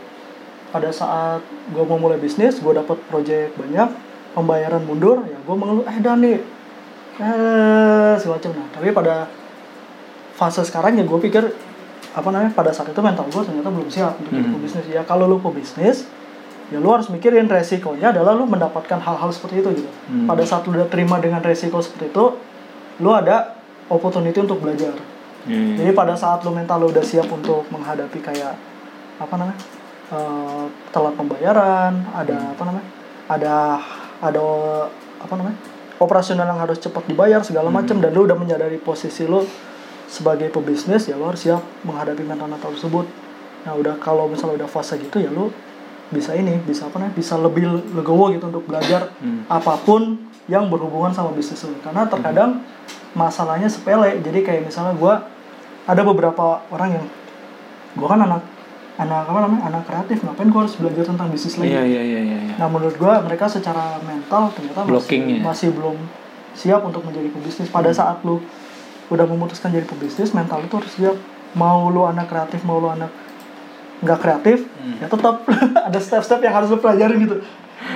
pada saat gua mau mulai bisnis gua dapat project banyak pembayaran mundur ya gua mengeluh eh dan nih eh semacam nah tapi pada fase sekarang ya gue pikir apa namanya pada saat itu mental gue ternyata belum siap untuk jadi Hmm. pebisnis ya kalau lu pebisnis ya lu harus mikirin resikonya adalah lu mendapatkan hal-hal seperti itu gitu Hmm. pada saat lu udah terima dengan resiko seperti itu lu ada opportunity untuk belajar Hmm. jadi pada saat lu mental lu udah siap untuk menghadapi kayak apa namanya eh, telat pembayaran ada Hmm. apa namanya ada ada apa namanya operasional yang harus cepat dibayar segala Hmm. macam dan lu udah menyadari posisi lu sebagai pebisnis ya lu harus siap menghadapi mental-mental tersebut. Nah udah kalau misalnya udah fase gitu ya lu bisa ini bisa apa namanya bisa lebih legowo gitu untuk belajar Hmm. apa pun yang berhubungan sama bisnis lu karena terkadang masalahnya sepele. Jadi kayak misalnya gua ada beberapa orang yang gua kan anak anak apa namanya anak kreatif. Ngapain gua harus belajar tentang bisnis lagi? Iya iya iya iya. nah menurut gua mereka secara mental ternyata masih, masih belum siap untuk menjadi pebisnis pada saat lu udah memutuskan jadi pebisnis mental itu harus siap mau lu anak kreatif mau lu anak nggak kreatif ya tetap [LAUGHS] ada step-step yang harus lu pelajarin gitu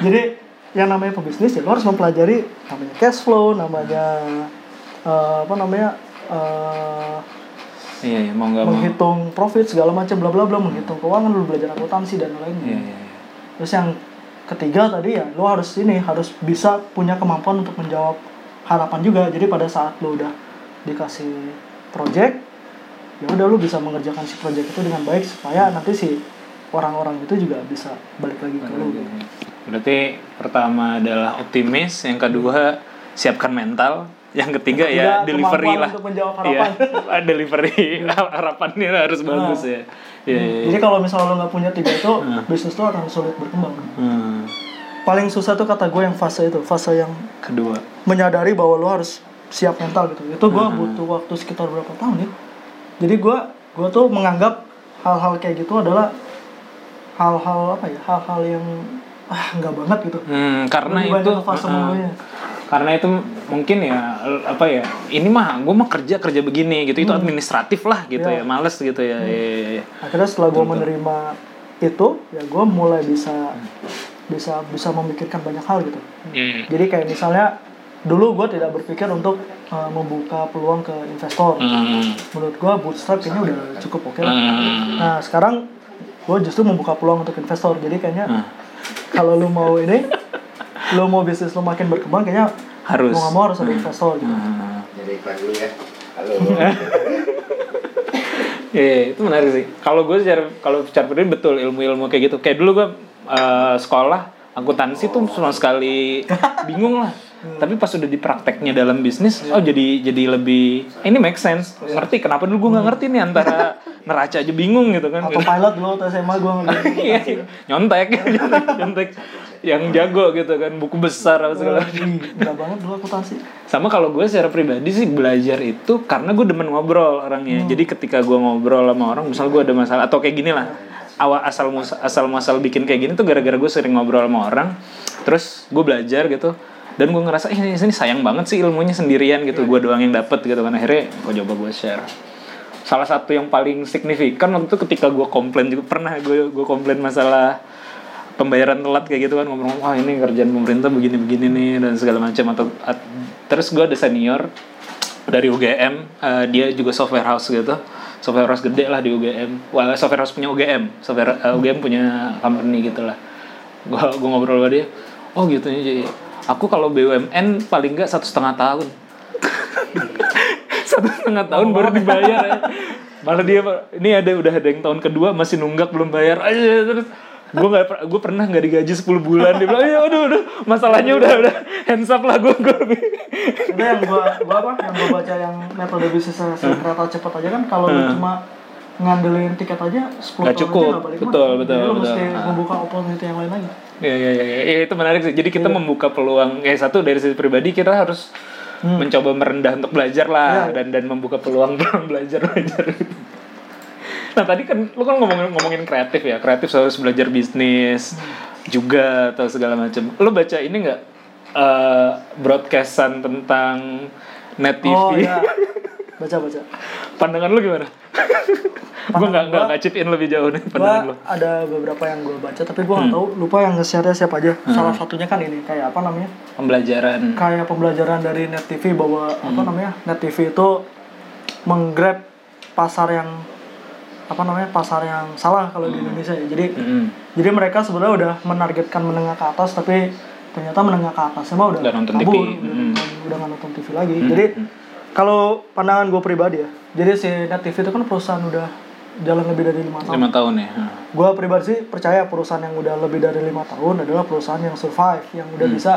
jadi yang namanya pebisnis ya lu harus mempelajari namanya cash flow namanya eh, apa namanya eh, Iya iya mau mau. menghitung profit segala macam bla bla bla menghitung keuangan lu belajar akuntansi dan lainnya Iya iya. iya. Terus yang ketiga tadi ya lo harus ini harus bisa punya kemampuan untuk menjawab harapan juga jadi pada saat lu udah dikasih project ya udah lu bisa mengerjakan si project itu dengan baik supaya nanti si orang-orang itu juga bisa balik lagi ke lu Berarti pertama adalah optimis, yang kedua siapkan mental, yang ketiga ya delivery lah. untuk menjawab Iya, harapan. [LAUGHS] delivery harapannya harus bagus ya. Iya. iya. jadi kalau misalnya lu nggak punya tiga itu Hmm. bisnis lu akan sulit berkembang Hmm, paling susah tuh kata gue yang fase itu fase yang kedua. menyadari bahwa lo harus siap mental gitu. Itu gue Hmm. butuh waktu sekitar berapa tahun ya? Jadi gue gue tuh menganggap hal-hal kayak gitu adalah hal-hal apa ya? Hal-hal yang ah nggak banget gitu. Hmm, karena Lebih itu fase mulanya. karena itu mungkin ya apa ya ini mah gue mah kerja kerja begini gitu. Itu administratif lah gitu Iya. ya males gitu ya Iya, iya, iya. akhirnya setelah gue menerima itu ya gue mulai bisa bisa bisa memikirkan banyak hal gitu. Hmm. jadi kayak misalnya dulu gue tidak berpikir untuk uh, membuka peluang ke investor Hmm. menurut gue bootstrap kayaknya udah cukup oke lah Hmm. Nah sekarang gue justru membuka peluang untuk investor. Jadi kayaknya Hmm. kalau lu mau ini, lu mau bisnis lu makin berkembang, kayaknya Harus. mau nggak mau harus ada investor gitu. Jadi iklan dulu ya. Halo. [LAUGHS] Iya, itu menarik sih. Kalau gue secara kalau secara pribadi betul ilmu-ilmu kayak gitu. Kayak dulu gue eh, sekolah akuntansi tuh sama sekali bingung lah. [LAUGHS] Tapi pas udah diprakteknya dalam bisnis, oh jadi jadi lebih ini make sense. Ngerti kenapa dulu gue nggak ngerti nih antara [LAUGHS] neraca aja bingung gitu kan. Atau pilot dulu atau SMA gue ngerti. [LAUGHS] Iya, [LAUGHS] nyontek, nyontek. Yang jago gitu kan, buku besar apa segala macam. Banget dulu akuntansi. Sama kalau gue secara pribadi sih belajar itu karena gue demen ngobrol orangnya. Jadi ketika gue ngobrol sama orang, misal gue ada masalah atau kayak gini lah, awal asal asal muasal bikin kayak gini tuh gara-gara gue sering ngobrol sama orang, terus gue belajar gitu. Dan gue ngerasa, eh ini sayang banget sih ilmunya sendirian gitu, gue doang yang dapet gitu kan. Akhirnya gue coba gue share. Salah satu yang paling signifikan waktu itu ketika gue komplain juga pernah gue gue komplain masalah pembayaran telat kayak gitu kan ngomong wah ini kerjaan pemerintah begini-begini nih dan segala macam atau at- terus gue ada senior dari UGM eh, dia juga software house gitu software house gede lah di UGM wah software house punya UGM software eh, UGM punya company gitu lah gue gue ngobrol sama dia oh gitu jadi aku kalau BUMN paling nggak satu setengah tahun satu setengah tahun baru dibayar ya. malah dia ini ada udah ada yang tahun kedua masih nunggak belum bayar aja terus gue nggak gue pernah nggak digaji 10 bulan dia bilang ya udah udah masalahnya udah udah hands up lah gue gue Itu yang gue gua apa? Yang gue baca yang metode bisnis si kereta cepat aja kan kalau lu cuma ngandelin tiket aja 10 Nggak tahun cukup. aja balik Betul, betul, Jadi lu betul. mesti Ah. membuka opportunity yang lain lagi. Ya, ya, ya, ya, Ya, itu menarik sih. Jadi kita membuka peluang ya satu dari sisi pribadi kita harus mencoba merendah untuk belajar lah Iya. dan dan membuka peluang [LAUGHS] peluang belajar belajar nah tadi kan lu kan ngomongin ngomongin kreatif ya. Kreatif harus belajar bisnis juga atau segala macam. Lu baca ini nggak eh, broadcastan tentang net TV Oh iya. [LAUGHS] Baca baca. pandangan lu gimana [LAUGHS] gue nggak nggak chip in lebih jauh nih pandangan lu ada beberapa yang gue baca tapi gue nggak tahu lupa yang nge-share siapa aja. Salah satunya kan ini kayak apa namanya? pembelajaran Kayak pembelajaran dari Net TV bahwa apa namanya? Net TV itu menggrab pasar yang apa namanya? pasar yang salah kalau di Indonesia ya. Jadi Mm-mm. jadi mereka sebenarnya udah menargetkan menengah ke atas tapi ternyata menengah ke atas emang udah Udah nonton kabur, TV. udah, Mm. nonton, udah nggak nonton TV lagi. Jadi kalau pandangan gue pribadi ya, jadi si Net TV itu kan perusahaan udah jalan lebih dari lima tahun. lima tahun ya Hmm. Gue pribadi sih percaya perusahaan yang udah lebih dari lima tahun adalah perusahaan yang survive, yang udah Hmm. bisa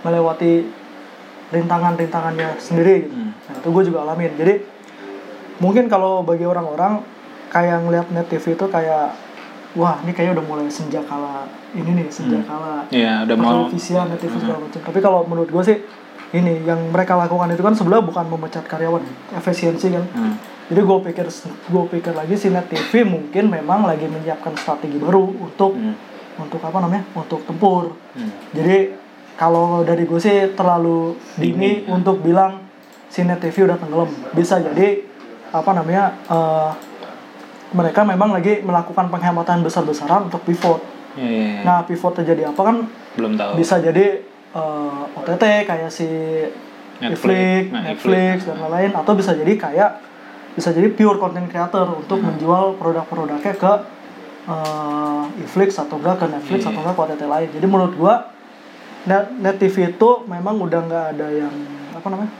melewati rintangan-rintangannya sendiri. Gitu. Hmm. Nah, itu gue juga alamin. Jadi mungkin kalau bagi orang-orang kayak ngeliat net TV itu kayak wah ini kayaknya udah mulai sejak kala ini nih sejak kala Iya, udah mau net TV segala macam. Tapi kalau menurut gue sih ini yang mereka lakukan itu kan sebenarnya bukan memecat karyawan, efisiensi kan. Hmm. Jadi gue pikir gue pikir lagi si net TV mungkin memang lagi menyiapkan strategi baru untuk Hmm. untuk apa namanya untuk tempur. Hmm. Jadi kalau dari gue sih terlalu dini untuk bilang si net TV udah tenggelam. Bisa jadi apa namanya eh, mereka memang lagi melakukan penghematan besar-besaran untuk pivot. Iya, iya, iya. Nah pivot terjadi apa kan belum tahu bisa jadi eh, OTT kayak si Netflix. Netflix, Nah, Netflix dan lain-lain atau bisa jadi kayak bisa jadi pure content creator untuk Hmm. menjual produk-produknya ke eh, Netflix atau enggak ke Netflix Iya. atau enggak ke OTT lain. Jadi menurut gua Net, Net TV itu memang udah nggak ada yang apa namanya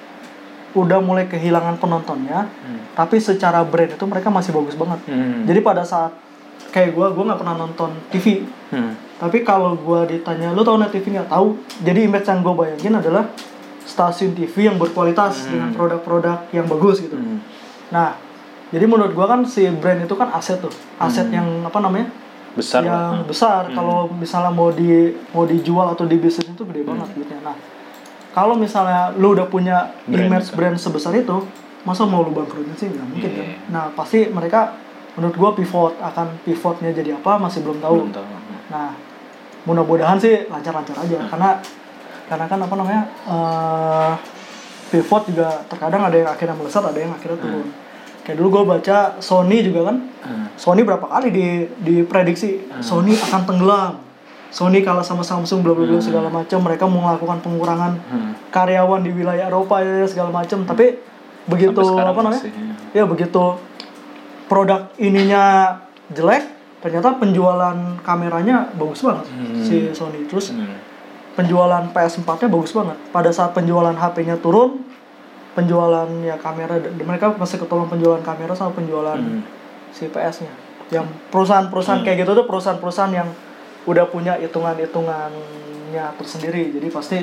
udah mulai kehilangan penontonnya Hmm. tapi secara brand itu mereka masih bagus banget Hmm. jadi pada saat kayak gue gue nggak pernah nonton TV Hmm. tapi kalau gue ditanya lu tau net TV nggak tahu. Jadi image yang gue bayangin adalah stasiun TV yang berkualitas dengan produk-produk yang bagus gitu. Hmm. nah jadi menurut gue kan si brand itu kan aset tuh. Aset yang apa namanya? Besar lah. yang besar kalau misalnya mau di mau dijual atau di bisnis itu gede banget duitnya. Nah kalau misalnya lu udah punya Brand image itu. brand sebesar itu masa mau lu bangkrutin sih? Nggak mungkin kan? Iya. nah pasti mereka menurut gua pivot akan pivotnya jadi apa masih belum tahu Belum tahu. nah mudah-mudahan sih lancar-lancar aja karena karena kan apa namanya eh, pivot juga terkadang ada yang akhirnya melesat ada yang akhirnya turun kayak dulu gue baca Sony juga kan Hmm. Sony berapa kali di diprediksi Sony akan tenggelam. Sony kalah sama Samsung bla bla bla segala macam. Mereka mau melakukan pengurangan Hmm. karyawan di wilayah Eropa ya segala macam. Tapi begitu apa namanya? masih, Ya begitu produk ininya jelek, ternyata penjualan kameranya bagus banget Hmm. si Sony. Terus Hmm. penjualan PS4-nya bagus banget. Pada saat penjualan HP-nya turun, penjualan ya kamera mereka masih ketolong penjualan kamera sama penjualan Hmm. si PS-nya. Yang perusahaan-perusahaan kayak gitu tuh perusahaan-perusahaan yang udah punya hitungan-hitungannya tersendiri. Jadi pasti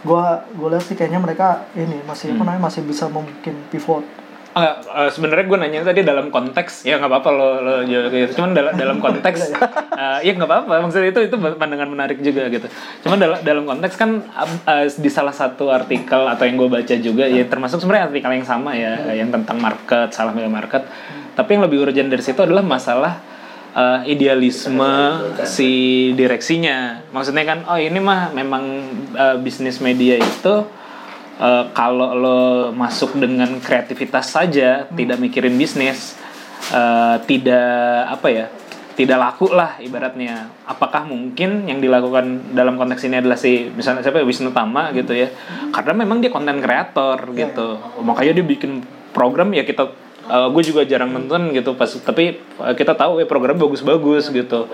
gua gua lihat sih kayaknya mereka ini masih apa namanya masih bisa mungkin pivot. Enggak, eh, sebenarnya gue nanya tadi dalam konteks ya nggak apa-apa lo lo jawab gitu. Cuman dalam dalam konteks [LAUGHS] eh, ya nggak apa-apa. Maksudnya itu itu pandangan menarik juga gitu. Cuman dalam dalam konteks kan eh, di salah satu artikel atau yang gue baca juga ya termasuk sebenarnya artikel yang sama ya yang tentang market salah milih market. Tapi yang lebih urgent dari situ adalah masalah eh, idealisme si direksinya. Maksudnya kan oh ini mah memang eh, bisnis media itu Eh, kalau lo masuk dengan kreativitas saja, tidak mikirin bisnis, eh, tidak apa ya, tidak laku lah ibaratnya. Apakah mungkin yang dilakukan dalam konteks ini adalah si misalnya siapa ya, Wisnu Tama gitu ya? Karena memang dia konten kreator gitu, makanya dia bikin program ya kita. gue juga jarang nonton gitu pas tapi eh, kita tahu ya program bagus-bagus gitu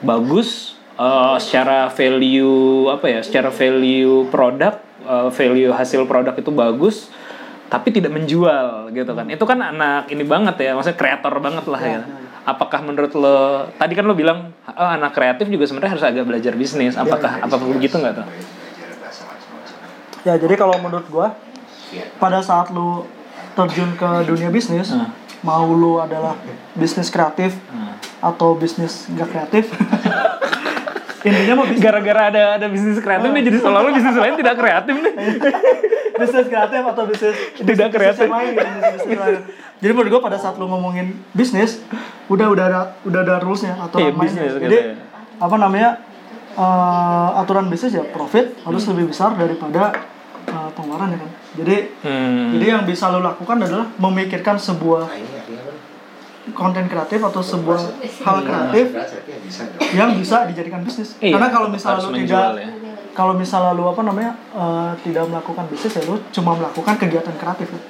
bagus eh, secara value apa ya secara value produk eh, value hasil produk itu bagus tapi tidak menjual gitu kan. Itu kan anak ini banget ya maksudnya kreator banget lah ya. Apakah menurut lo tadi kan lo bilang oh, anak kreatif juga sebenarnya harus agak belajar bisnis. Apakah apa begitu nggak tuh? Ya jadi kalau menurut gua pada saat lu terjun ke dunia bisnis, Hmm. mau lu adalah bisnis kreatif Hmm. atau bisnis gak kreatif, [LAUGHS] intinya mau gara-gara ada ada bisnis kreatif nih jadi seolah-olah bisnis lain tidak kreatif nih [LAUGHS] bisnis kreatif atau bisnis Tidak bisnis kreatif. yang lain gitu, bisnis- bisnis lain. Jadi menurut gua pada saat lu ngomongin bisnis, udah udah ada udah ada rulesnya Iya, mainnya. bisnis gitu Jadi ya. apa namanya eh, aturan bisnis ya profit harus lebih besar daripada eh, pengeluaran ya kan. Jadi hmm. jadi yang bisa lo lakukan adalah memikirkan sebuah konten kreatif atau sebuah hal kreatif yang bisa dijadikan bisnis. Iya, Karena kalau misalnya lu tidak ya. kalau misalnya lu apa namanya eh, tidak melakukan bisnis ya lu cuma melakukan kegiatan kreatif. ya.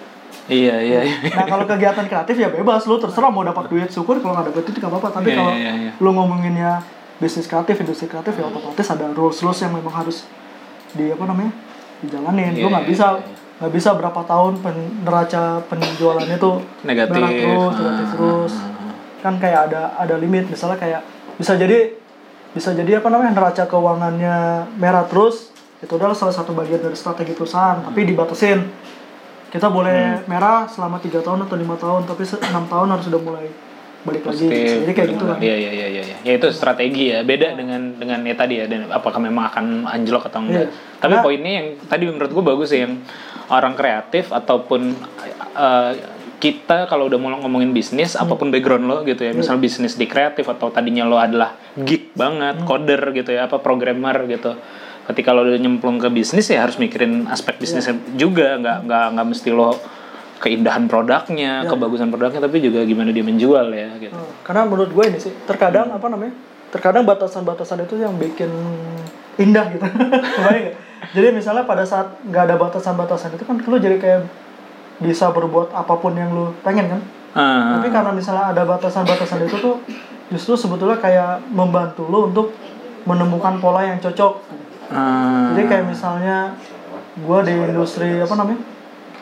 iya iya iya. Nah kalau kegiatan kreatif ya bebas lu terserah mau dapat duit syukur kalau nggak dapat duit nggak apa-apa. Tapi Iya, kalau iya, iya. lu ngomonginnya bisnis kreatif, industri kreatif ya otomatis ada rules rules yang memang harus di apa namanya dijalanin. Iya, lu nggak iya, bisa iya. Nggak bisa berapa tahun pen, neraca penjualannya tuh Negatif. terus, negatif Ah, terus. ah, ah. Kan kayak ada ada limit misalnya kayak bisa jadi bisa jadi apa namanya neraca keuangannya merah terus itu adalah salah satu bagian dari strategi perusahaan tapi dibatasin kita boleh Hmm. merah selama tiga tahun atau lima tahun tapi enam tahun harus sudah mulai balik lagi Positif, jadi kayak gitu kan Iya iya iya iya. Ya itu strategi ya. Beda dengan dengan ya tadi ya dan apakah memang akan anjlok atau enggak. Iya. Tapi Karena- poinnya yang tadi menurut gue bagus sih yang orang kreatif ataupun eh, kita kalau udah mau ngomongin bisnis Hmm. apa pun background lo gitu ya. Iya. Misal bisnis di kreatif atau tadinya lo adalah geek banget, Hmm. coder gitu ya, apa programmer gitu. Ketika lo udah nyemplung ke bisnis ya harus mikirin aspek bisnisnya Iya. juga, nggak nggak nggak mesti lo keindahan produknya, Iya. kebagusan produknya, tapi juga gimana dia menjual ya gitu. Hmm, karena menurut gue ini sih terkadang apa namanya terkadang batasan-batasan itu yang bikin indah gitu? [LAUGHS] jadi misalnya pada saat nggak ada batasan-batasan itu kan lu jadi kayak bisa berbuat apa pun yang lu pengen kan? Ah. tapi karena misalnya ada batasan-batasan itu tuh justru sebetulnya kayak membantu lu untuk menemukan pola yang cocok. Ah. jadi kayak misalnya gue di industri apa namanya?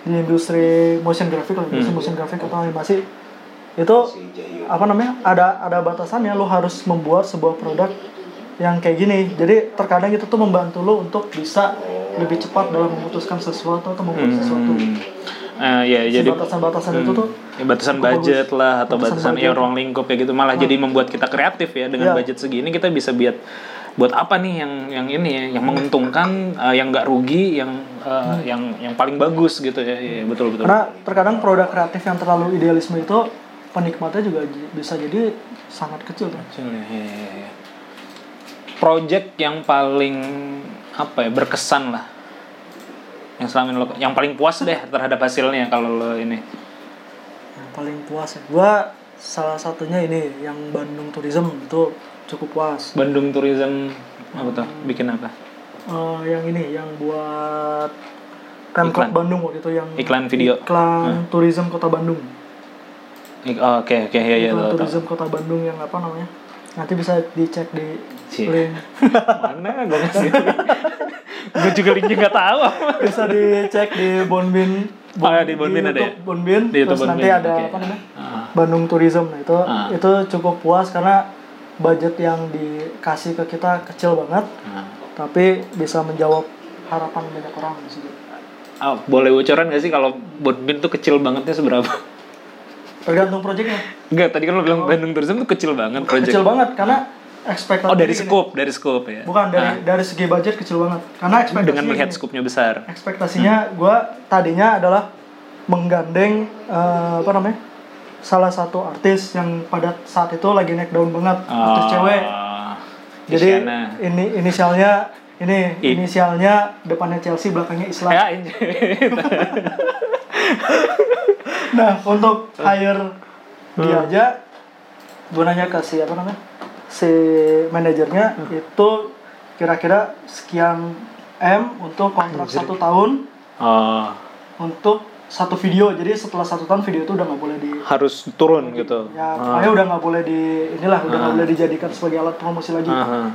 Di industri motion graphic lah industri motion graphic atau animasi. Itu apa namanya? Ada ada batasannya lo harus membuat sebuah produk yang kayak gini. Jadi terkadang itu tuh membantu lo untuk bisa lebih cepat dalam memutuskan sesuatu atau membuat sesuatu. Hmm. Eh, ya si jadi batasan-batasan itu tuh ya, batasan budget bagus. lah atau Batasan batasan, ya ruang lingkup kayak gitu. Malah jadi membuat kita kreatif ya dengan Iya. budget segini. Kita bisa buat buat apa nih yang yang ini ya yang menguntungkan eh, yang nggak rugi yang eh, yang yang paling bagus gitu ya. Iya, betul betul. Karena terkadang produk kreatif yang terlalu idealisme itu penikmatnya juga bisa jadi sangat kecil tuh. Kecil ya, iya, iya. Project yang paling apa ya berkesan lah. Yang selama ini lo yang paling puas deh terhadap hasilnya kalau lo ini. Yang paling puas ya. Gua salah satunya ini yang Bandung Tourism itu cukup puas. Bandung Tourism apa tuh? Bikin apa? Eh, yang ini yang buat Pemkot Iklan. Bandung waktu itu yang Iklan video. iklan tourism kota Bandung. Oh, oke oke ya ya tahu. tourism kota Bandung yang apa namanya? Nanti bisa dicek di Cie. link mana gue ngasih gue juga linknya nggak tahu bisa dicek di Bonbin Oh, ya, di Bonbin ada ya? Bonbin Di YouTube terus nanti ada oke. apa namanya Ah. Bandung Tourism nah itu Ah. itu cukup puas karena budget yang dikasih ke kita kecil banget Nah. tapi bisa menjawab harapan banyak orang di situ Ah, boleh bocoran gak sih kalau Bonbin tuh kecil bangetnya seberapa? tergantung proyeknya Enggak, tadi kan lo bilang Bandung Tourism tuh kecil banget project. kecil banget karena ekspektasi Oh, dari scope, dari scope ya. bukan dari Ah, dari segi budget kecil banget karena ekspektasinya dengan melihat gini, scope-nya besar. ekspektasinya gue tadinya adalah menggandeng eh, apa namanya salah satu artis yang pada saat itu lagi naik daun banget artis cewek Ah, jadi Isyana. ini inisialnya ini I. inisialnya depannya Chelsea belakangnya Islam Ya, [LAUGHS] nah untuk hire dia Hmm. aja gue nanya ke si apa namanya si manajernya Hmm. itu kira-kira sekian m untuk kontrak satu tahun oh, untuk satu video jadi setelah satu tahun video itu udah nggak boleh di harus turun gitu. ya Ah. pokoknya udah nggak boleh di inilah udah nggak boleh dijadikan sebagai alat promosi lagi Aha.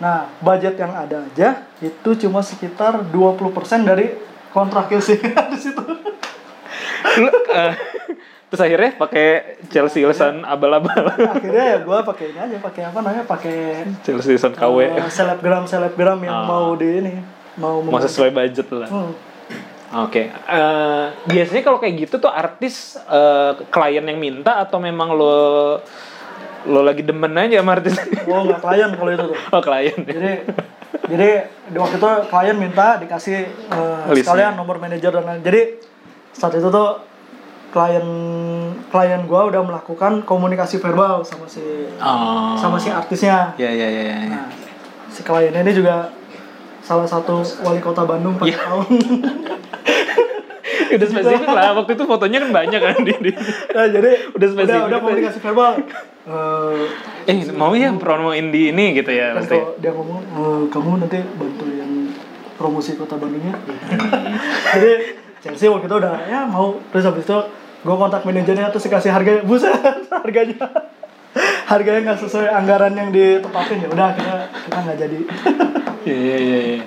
nah budget yang ada aja itu cuma sekitar 20% dari kontrak sih [LAUGHS] di situ Lu, eh, terus akhirnya pakai Chelsea lesan abal-abal. akhirnya ya gue pakai ini aja pakai apa namanya pakai Chelsea lesan KW. eh, selebgram selebgram yang Ah. mau di ini mau Mau sesuai budget lah. Hmm. Oke, eh, biasanya kalau kayak gitu tuh artis eh, klien yang minta atau memang lo lo lagi demen aja sama artis? oh nggak klien kalau itu tuh oh klien. jadi jadi di waktu itu klien minta dikasih Listnya. sekalian nomor manajer dan lain jadi saat itu tuh klien klien gua udah melakukan komunikasi verbal sama si Oh. sama si artisnya Ya ya ya. ya. nah, si kliennya ini juga salah satu wali kota Bandung pada Iya. tahun [LAUGHS] Udah spesifik lah. Waktu itu fotonya kan banyak kan di. di- nah, jadi Udah spesifik udah, udah gitu. komunikasi verbal Eh, Eh mau ya promoin di ini gitu ya kan pasti. dia ngomong "Eh, kamu nanti bantuin promosi kota Bandungnya [LAUGHS] jadi Chelsea waktu itu udah ya mau terus habis itu gue kontak manajernya terus dikasih harganya buset [LAUGHS] harganya harganya nggak sesuai anggaran yang ditepatin ya udah kita kita nggak jadi [LAUGHS] Iya iya iya. iya.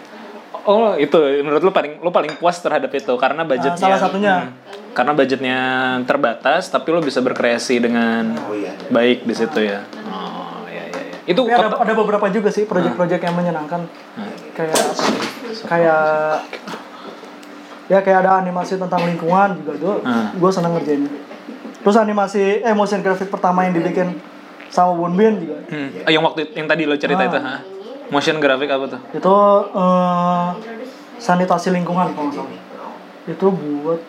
Oh itu menurut lu paling lu paling puas terhadap itu karena budgetnya salah satunya. Hmm. karena budgetnya terbatas tapi lu bisa berkreasi dengan Oh iya. baik di situ ya. Oh iya iya. iya. Itu tapi ada ada beberapa juga sih proyek-proyek yang menyenangkan kayak apa kayak ya kayak ada animasi tentang lingkungan juga tuh Hmm. gue seneng ngerjain terus animasi eh motion graphic pertama yang dibikin sama Bonbin juga Hmm. Ah, yang waktu yang tadi lo cerita Ah. itu, ha? Motion graphic apa tuh? itu eh, sanitasi lingkungan kalau salah itu buat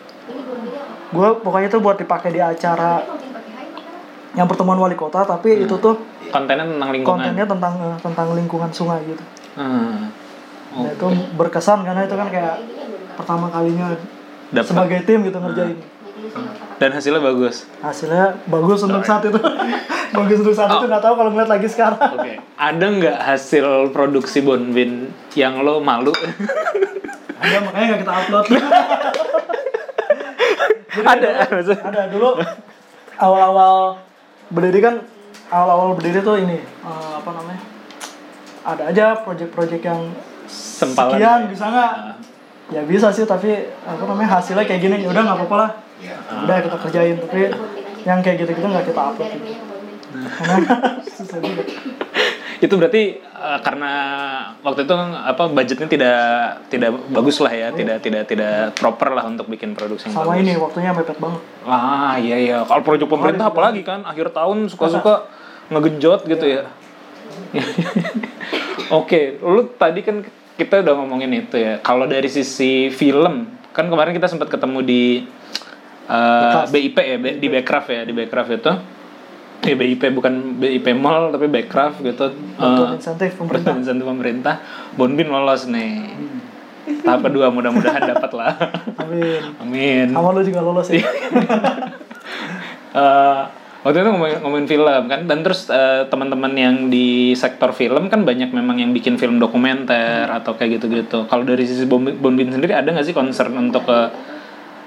gue pokoknya itu buat dipakai di acara yang pertemuan wali kota tapi itu tuh Kontennya tentang lingkungan. kontennya tentang eh, tentang lingkungan sungai gitu Hmm. Nah, itu berkesan karena itu kan kayak pertama kalinya Dapat. sebagai tim gitu ngerjain. Dan hasilnya bagus. Hasilnya bagus untuk saat itu. [LAUGHS] bagus untuk saat itu nggak tahu kalau ngeliat lagi sekarang. Oke. Ada nggak hasil produksi Bonbin yang lo malu? Ada makanya nggak kita upload. [LAUGHS] Ada. maksudnya. Ada dulu awal-awal berdiri kan awal-awal berdiri tuh ini eh, apa namanya? Ada aja project-project yang Sempalan. sekian bisa nggak? Ah. Ya bisa sih tapi apa namanya hasilnya kayak gini ya udah nggak apa-apa lah Iya. udah kita kerjain tapi yang kayak gitu-gitu nggak kita upload gitu. karena susah juga itu berarti eh, karena waktu itu apa budgetnya tidak tidak bagus lah ya, tidak tidak tidak proper lah untuk bikin produksi yang sama bagus. ini waktunya mepet banget Ah iya iya. Kalau proyek pemerintah apalagi kan akhir tahun suka-suka ngegenjot gitu ya. [LAUGHS] Oke, lu tadi kan kita udah ngomongin itu ya. Kalau dari sisi film, kan kemarin kita sempat ketemu di uh, BIP ya, B- di Backcraft ya, di Backcraft itu. Ya BIP bukan BIP Mall tapi Backcraft gitu. Bantuan Eh, insentif pemerintah Bantuan insentif pemerintah. Bonbin lolos nih. Tahap kedua mudah-mudahan [LAUGHS] dapat lah. amin Amin. sama lu juga lolos ya [LAUGHS] Eh, waktu itu ngomongin, ngomongin film kan dan terus eh, teman-teman yang di sektor film kan banyak memang yang bikin film dokumenter atau kayak gitu-gitu. Kalau dari sisi Bonbin sendiri ada nggak sih concern untuk ke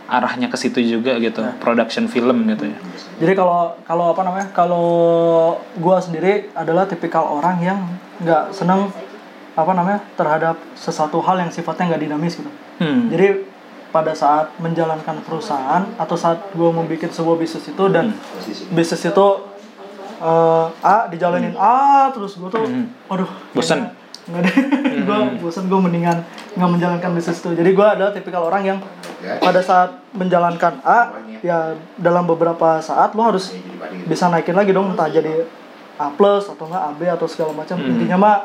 arahnya ke situ juga gitu, production film gitu ya? Jadi kalau kalau apa namanya? Kalau gua sendiri adalah tipikal orang yang nggak senang apa namanya terhadap sesuatu hal yang sifatnya nggak dinamis gitu. Hmm. Jadi pada saat menjalankan perusahaan atau saat gua membuat sebuah bisnis itu dan Posisi. bisnis itu eh, A dijalanin A terus gua tuh, aduh, Bosan. Nggak deh, [LAUGHS] gua bosan gua mendingan nggak menjalankan bisnis itu. Jadi gua adalah tipikal orang yang Ya. pada saat menjalankan A ya dalam beberapa saat lo harus bisa naikin lagi dong entah jadi A plus atau enggak AB atau segala macam. Intinya mah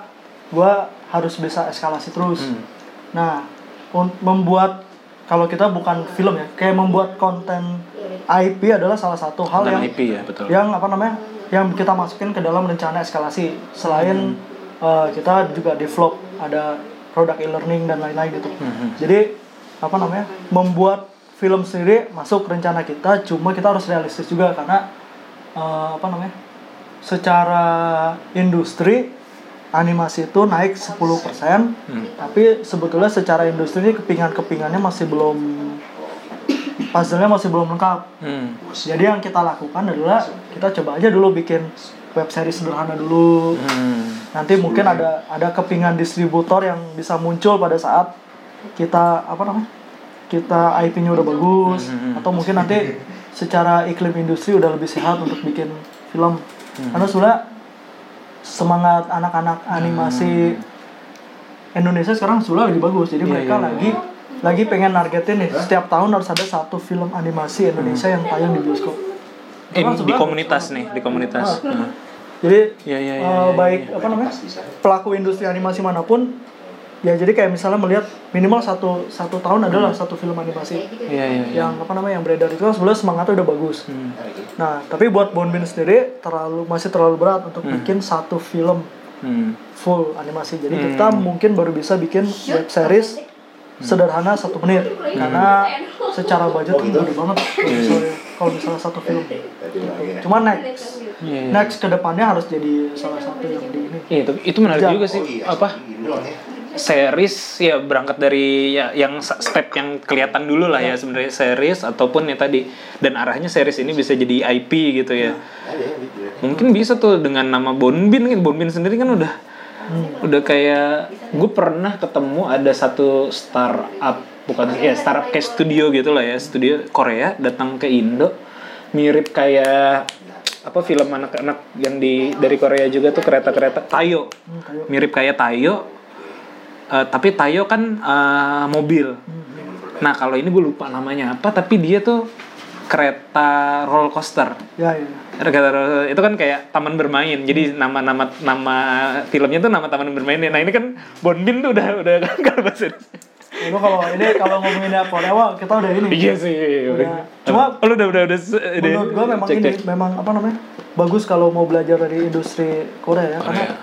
gue harus bisa eskalasi terus. Nah un- membuat kalau kita bukan film ya kayak membuat konten IP adalah salah satu hal yang IP ya betul. yang apa namanya yang kita masukin ke dalam rencana eskalasi. Selain eh, kita juga develop ada produk e-learning dan lain-lain gitu. Jadi apa namanya membuat film sendiri masuk rencana kita cuma kita harus realistis juga karena eh, apa namanya secara industri animasi itu naik 10% tapi sebetulnya secara industri ini kepingan-kepingannya masih belum puzzle-nya masih belum lengkap Hmm. jadi yang kita lakukan adalah kita coba aja dulu bikin web series sederhana dulu. Hmm. Nanti mungkin ada ada kepingan distributor yang bisa muncul pada saat kita apa namanya? Kita IP-nya udah bagus atau mungkin nanti [LAUGHS] secara iklim industri udah lebih sehat untuk bikin film. Karena sudah semangat anak-anak animasi Indonesia sekarang sudah lagi bagus. Jadi Iya, mereka iya. lagi lagi pengen nargetin nih setiap tahun harus ada satu film animasi Indonesia yang tayang di bioskop. Eh, di komunitas nih, di komunitas. Ah. Hmm. Jadi Iya, iya, iya, eh, iya, baik iya. apa namanya pelaku industri animasi mana pun ya jadi kayak misalnya melihat minimal satu satu tahun adalah satu film animasi Iya, iya, iya. yang apa namanya yang beredar itu kan sebenarnya semangatnya udah bagus. Hmm. Nah tapi buat Bonbin sendiri terlalu masih terlalu berat untuk bikin satu film Hmm. full animasi. Jadi kita mungkin baru bisa bikin web series sederhana satu menit karena secara budget tuh gede banget kalau misalnya, kalau misalnya satu film. Gitu. Cuma next Iya, iya. next ke depannya harus jadi salah satu yang di ini. Iya, itu, itu menarik Ja- juga sih. Oh iya, Apa? Series ya berangkat dari ya yang step yang kelihatan dulu lah ya sebenarnya series ataupun ya tadi. Dan arahnya series ini bisa jadi IP gitu ya. Ada ya, gitu ya. Mungkin bisa tuh dengan nama Bonbin kan Bonbin sendiri kan udah udah kayak gue pernah ketemu ada satu startup bukan ya startup kayak studio gitu lah ya. Studio Korea datang ke Indo mirip kayak apa film anak-anak yang di dari Korea juga tuh kereta-kereta Tayo. Hmm, mirip kayak Tayo eh, tapi Tayo kan eh, mobil nah kalau ini gue lupa namanya apa tapi dia tuh kereta roller coaster ya ya. ya. Kereta roller- itu kan kayak taman bermain jadi nama nama nama filmnya tuh nama taman bermain nah ini kan Bonbin tuh udah udah kalau bahasa Itu kalau ini kalau ngomongin Korea wah kita udah ini. iya sih Udah. Cuma oh, lu udah udah udah menurut gua memang cek, ini cek. memang apa namanya? Bagus kalau mau belajar dari industri Korea ya karena Korea.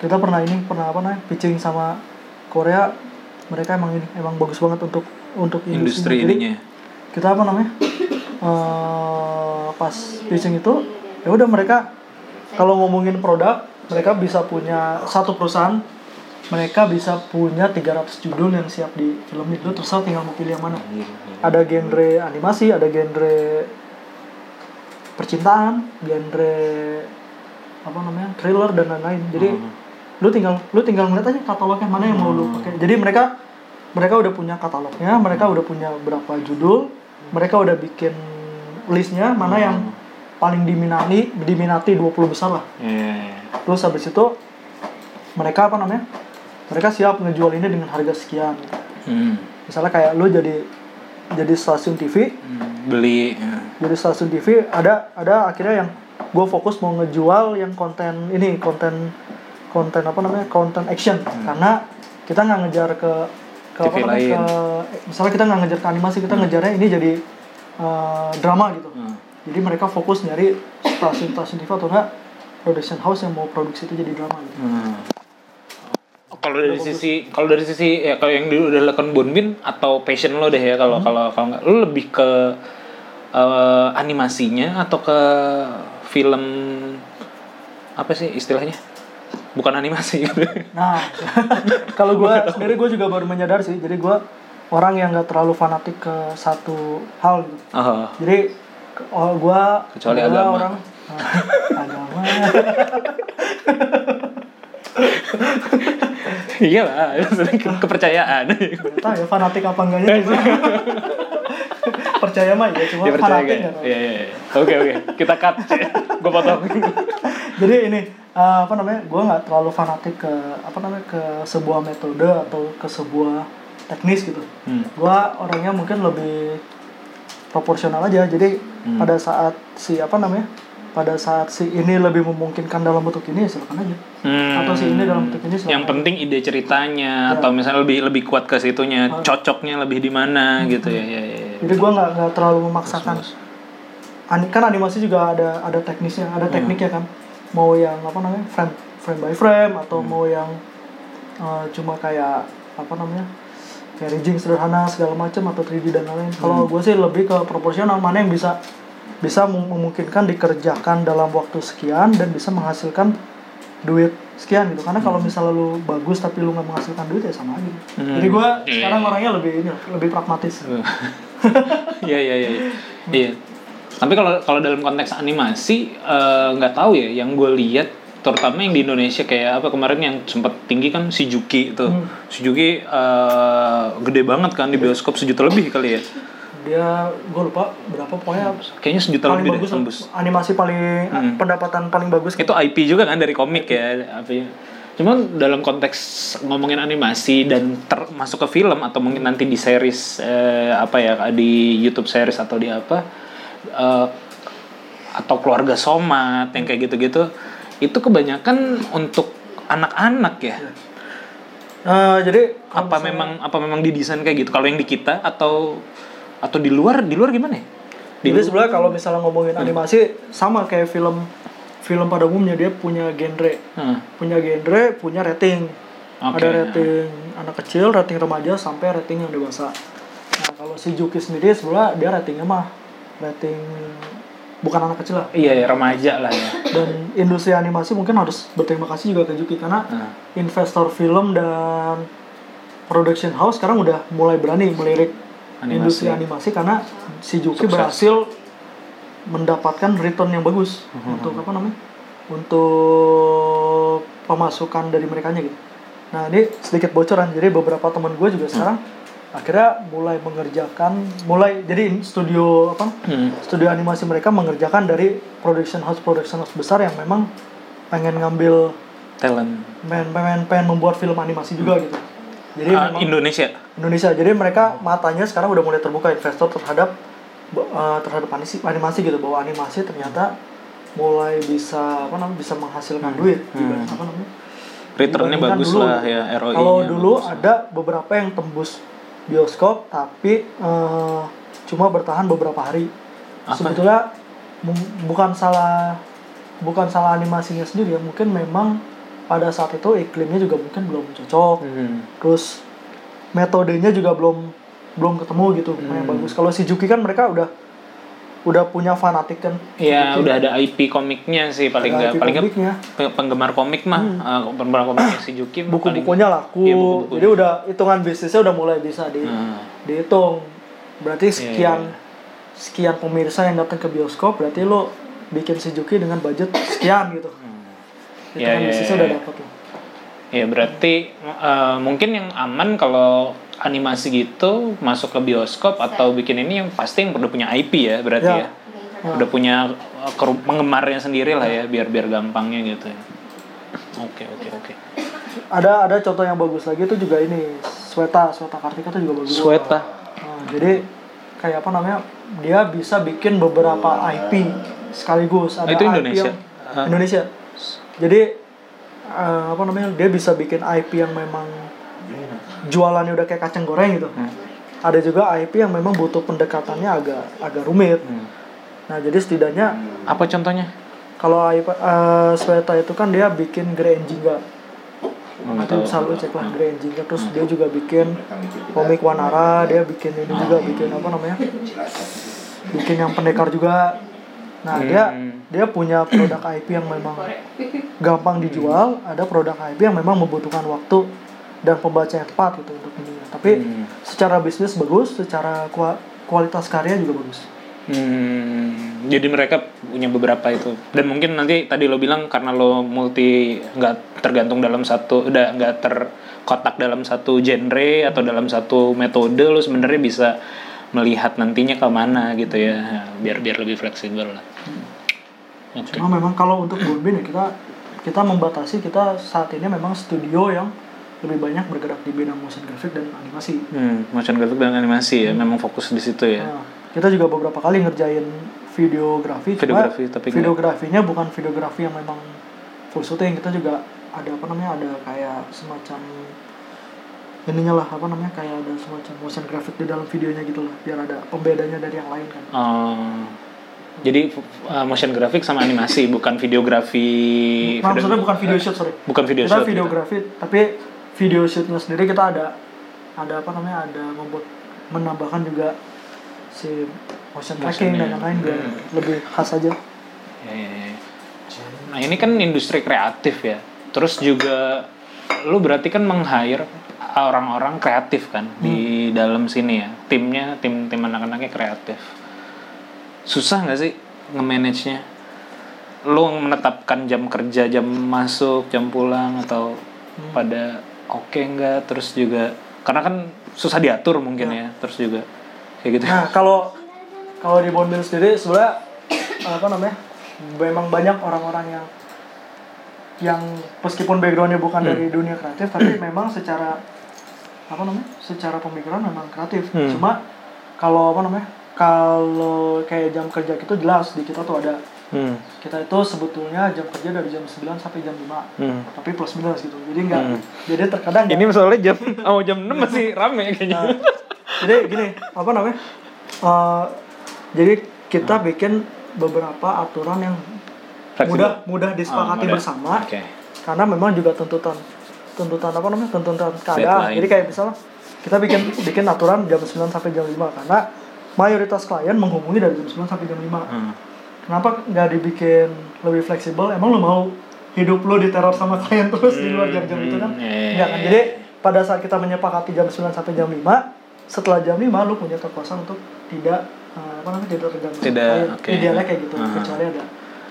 kita pernah ini pernah apa namanya? pitching sama Korea mereka emang ini emang bagus banget untuk untuk industri. Ininya. kita apa namanya? eh pas pitching itu ya udah mereka kalau ngomongin produk mereka bisa punya satu perusahaan mereka bisa punya 300 judul yang siap di film itu terus tinggal mau pilih yang mana. Ada genre animasi ada genre percintaan genre apa namanya thriller dan lain-lain. Jadi lu tinggal lu tinggal ngeliat aja katalognya mana yang mau lu pakai jadi mereka mereka udah punya katalognya mereka udah punya berapa judul mereka udah bikin listnya mana yang paling diminati diminati 20 besar lah Iya. terus habis itu mereka apa namanya mereka siap ngejual ini dengan harga sekian Hmm. misalnya kayak lu jadi jadi stasiun TV Hmm. Beli. ya. jadi stasiun TV ada ada akhirnya yang gue fokus mau ngejual yang konten ini konten konten apa namanya konten action karena kita nggak ngejar ke ke TV apa namanya lain. ke misalnya kita nggak ngejar ke animasi kita ngejarnya ini jadi eh, drama gitu Hmm. jadi mereka fokus nyari stasiun-stasiun TV atau enggak production house yang mau produksi itu jadi drama gitu Hmm. Kalau dari sisi kalau dari sisi ya kalau yang dulu udah dilakukan Bonbin atau passion lo deh ya kalau kalau kalau nggak lo lebih ke eh, animasinya atau ke film apa sih istilahnya? Bukan animasi gitu. Nah, [LAUGHS] kalau gue sendiri gue juga baru menyadar sih. Jadi gue orang yang nggak terlalu fanatik ke satu hal gitu. Oh. Jadi oh, gue Kecuali agama. orang Ah, agama. [LAUGHS] iya lah, ke- [LAUGHS] kepercayaan. Tahu ya fanatik apa enggaknya. Percaya mah ya, cuma percaya fanatik kan? Iya iya. Oke oke, kita cut. [LAUGHS] Gue potong. Jadi ini eh, apa namanya? Gue nggak terlalu fanatik ke apa namanya ke sebuah metode atau ke sebuah teknis gitu. Hmm. gua orangnya mungkin lebih proporsional aja jadi Hmm. pada saat si apa namanya pada saat si ini lebih memungkinkan dalam bentuk ini ya silakan aja Hmm. Atau si ini dalam bentuk ini silakan Yang penting ide ceritanya Ya. atau misalnya lebih lebih kuat ke situnya, cocoknya lebih di mana gitu ya ya ya. Jadi gua nggak nggak terlalu memaksakan. Ani- kan animasi juga ada ada teknisnya ada tekniknya kan. Mau yang apa namanya frame frame by frame atau mau yang eh, cuma kayak apa namanya kayak rigging sederhana segala macam atau 3D dan lain-lain. Kalau gue sih lebih ke proporsional mana yang bisa bisa mem- memungkinkan dikerjakan dalam waktu sekian dan bisa menghasilkan duit sekian gitu. Karena kalau misalnya lu bagus tapi lu nggak menghasilkan duit ya sama aja Hmm. jadi gue Iya, sekarang iya. orangnya lebih ini lebih pragmatis [LAUGHS] Iya iya iya. Iya. Tapi kalau kalau dalam konteks animasi eh, nggak tahu ya yang gue lihat terutama yang di Indonesia kayak apa kemarin yang sempat tinggi kan si Juki itu. Hmm. Si Juki eh, gede banget kan di bioskop sejuta lebih kali ya. dia gue lupa berapa pokoknya Kayaknya sejuta paling lebih bagus, deh tembus. animasi paling Hmm. pendapatan paling bagus Itu IP juga kan dari komik ya apa ya. Cuman dalam konteks ngomongin animasi dan ter- masuk ke film atau mungkin nanti di series eh, apa ya di YouTube series atau di apa eh, atau keluarga Somat yang kayak gitu-gitu itu kebanyakan untuk anak-anak ya. Eh, jadi Apa misalnya- memang apa memang didesain kayak gitu? Kalau yang di kita atau atau di luar di luar gimana ya? Di jadi sebenarnya kalau misalnya ngomongin Hmm. animasi sama kayak film film pada umumnya dia punya genre Heeh. punya genre punya rating Oke. ada rating anak kecil rating remaja sampai rating yang dewasa nah kalau si Juki sendiri sebenarnya dia ratingnya mah rating bukan anak kecil lah Iya ya remaja lah ya. [COUGHS] dan industri animasi mungkin harus berterima kasih juga ke Juki karena Nah. investor film dan production house sekarang udah mulai berani melirik Animasi. industri animasi karena si Juki Sukses. berhasil mendapatkan return yang bagus Mhm. untuk apa namanya untuk pemasukan dari mereka gitu. Nah ini sedikit bocoran jadi beberapa teman gue juga sekarang akhirnya mulai mengerjakan mulai jadi studio apa Hmm. studio animasi mereka mengerjakan dari production house production house besar yang memang pengen ngambil Talent. pengen pengen, pengen membuat film animasi juga gitu jadi memang Indonesia. Indonesia jadi mereka matanya sekarang udah mulai terbuka investor terhadap eh, terhadap animasi, animasi gitu bahwa animasi ternyata mulai bisa apa namanya bisa menghasilkan duit dibanding apa namanya Returnnya bagus dulu. lah ya ROI. kalau dulu ada beberapa yang tembus bioskop tapi eh, cuma bertahan beberapa hari Apa? sebetulnya bukan salah bukan salah animasinya sendiri ya mungkin memang pada saat itu iklimnya juga mungkin belum cocok Hmm. terus metodenya juga belum belum ketemu gitu yang Hmm. bagus kalau si Juki kan mereka udah udah punya fanatik kan Iya, udah ada IP komiknya sih paling nggak paling komiknya. pe- penggemar komik mah eh, penggemar komik [COUGHS] si Juki buku-bukunya laku Iya, buku-bukunya. jadi udah hitungan bisnisnya udah mulai bisa di Nah, dihitung berarti Iya, sekian iya. sekian pemirsa yang datang ke bioskop berarti lo bikin si Juki dengan budget sekian gitu hitungan Iya, iya, bisnisnya iya. udah dapat lo ya berarti eh, mungkin yang aman kalau animasi gitu masuk ke bioskop atau bikin ini yang pasti yang udah punya IP ya berarti Ya. ya. Udah punya uh, keru- penggemarnya sendiri lah ya biar biar gampangnya gitu ya. Oke oke oke. ada ada contoh yang bagus lagi itu juga ini Sweta Sweta Kartika itu juga bagus Sweta. Nah, jadi kayak apa namanya dia bisa bikin beberapa IP sekaligus ada itu IP Indonesia? yang-. Indonesia jadi eh, apa namanya dia bisa bikin IP yang memang jualannya udah kayak kacang goreng gitu. Hmm. ada juga IP yang memang butuh pendekatannya agak agak rumit. Hmm. nah jadi setidaknya Apa contohnya? kalau IP eh, Sweta itu kan dia bikin Grey Jingga nggak nanti bisa lu cek lah Grey Jingga terus dia juga bikin komik Wanara dia bikin ini juga bikin apa namanya? Bikin yang pendekar juga. Nah dia Hmm. dia punya produk IP yang memang gampang dijual. Ada produk IP yang memang membutuhkan waktu dan pembaca yang tepat gitu untuk ini tapi Hmm. secara bisnis bagus secara kua- kualitas karya juga bagus Hmm, jadi mereka punya beberapa itu dan mungkin nanti tadi lo bilang karena lo multi nggak tergantung dalam satu udah nggak terkotak dalam satu genre atau dalam satu metode lo sebenarnya bisa melihat nantinya ke mana gitu ya biar biar lebih fleksibel lah. Oke. cuma memang kalau untuk Burbin ya kita kita membatasi kita saat ini memang studio yang lebih banyak bergerak di bidang motion graphic dan animasi Hmm, motion graphic dan animasi ya memang fokus di situ ya. Nah, kita juga beberapa kali ngerjain videografi, cuma Videografi, tapi nggak- videografinya bukan videografi yang memang full shooting. Kita juga ada apa namanya ada kayak semacam ininya lah apa namanya kayak ada semacam motion graphic di dalam videonya gitu lah biar ada pembedanya dari yang lain kan. Oh, jadi uh, motion graphic sama animasi bukan videografi. Nah, maksudnya bukan video shoot sorry. bukan video kita shoot, gitu. videografi tapi video shootnya sendiri kita ada ada apa namanya ada membuat menambahkan juga si motion tracking dan lain-lain biar Hmm. lebih khas aja. Ya, ya, ya. Nah ini kan industri kreatif ya. Terus juga lu berarti kan meng-hire orang-orang kreatif kan di dalam sini ya. Timnya, tim tim anak-anaknya kreatif. Susah nggak sih nge-manage-nya? Lu menetapkan jam kerja, jam masuk, jam pulang atau pada oke nggak? Terus juga karena kan susah diatur mungkin ya. Terus juga kayak gitu. Nah, kalau kalau di Bonbin sendiri sebenarnya apa namanya? Memang banyak orang-orang yang yang meskipun backgroundnya bukan Hmm. dari dunia kreatif, tapi [CLEARS THROAT] memang secara apa namanya? Secara pemikiran memang kreatif. Hmm. Cuma kalau apa namanya? Kalau kayak jam kerja itu jelas di kita tuh ada Hmm. kita itu sebetulnya jam kerja dari jam 9 sampai jam 5 Hmm. tapi plus minus gitu jadi enggak Hmm. jadi terkadang Ini soalnya jam [LAUGHS] oh jam 6 masih rame kayaknya. Nah, jadi gini apa namanya Eh, jadi kita bikin beberapa aturan yang Fleksibel. mudah mudah disepakati mudah. bersama Oke. karena memang juga tuntutan tuntutan apa namanya tuntutan keadaan jadi kayak misalnya kita bikin bikin aturan jam 9 sampai jam 5 karena mayoritas klien menghubungi dari jam 9 sampai jam 5 Hmm. Kenapa nggak dibikin lebih fleksibel emang lo mau hidup lo diteror sama klien terus di luar jam-jam itu kan Hmm, iya, Nggak kan jadi pada saat kita menyepakati jam 9 sampai jam 5 setelah jam 5 lo punya kekuasaan untuk tidak eh, apa namanya tidak terganggu sama Tidak, oke. idealnya kayak gitu Ah. kecuali ada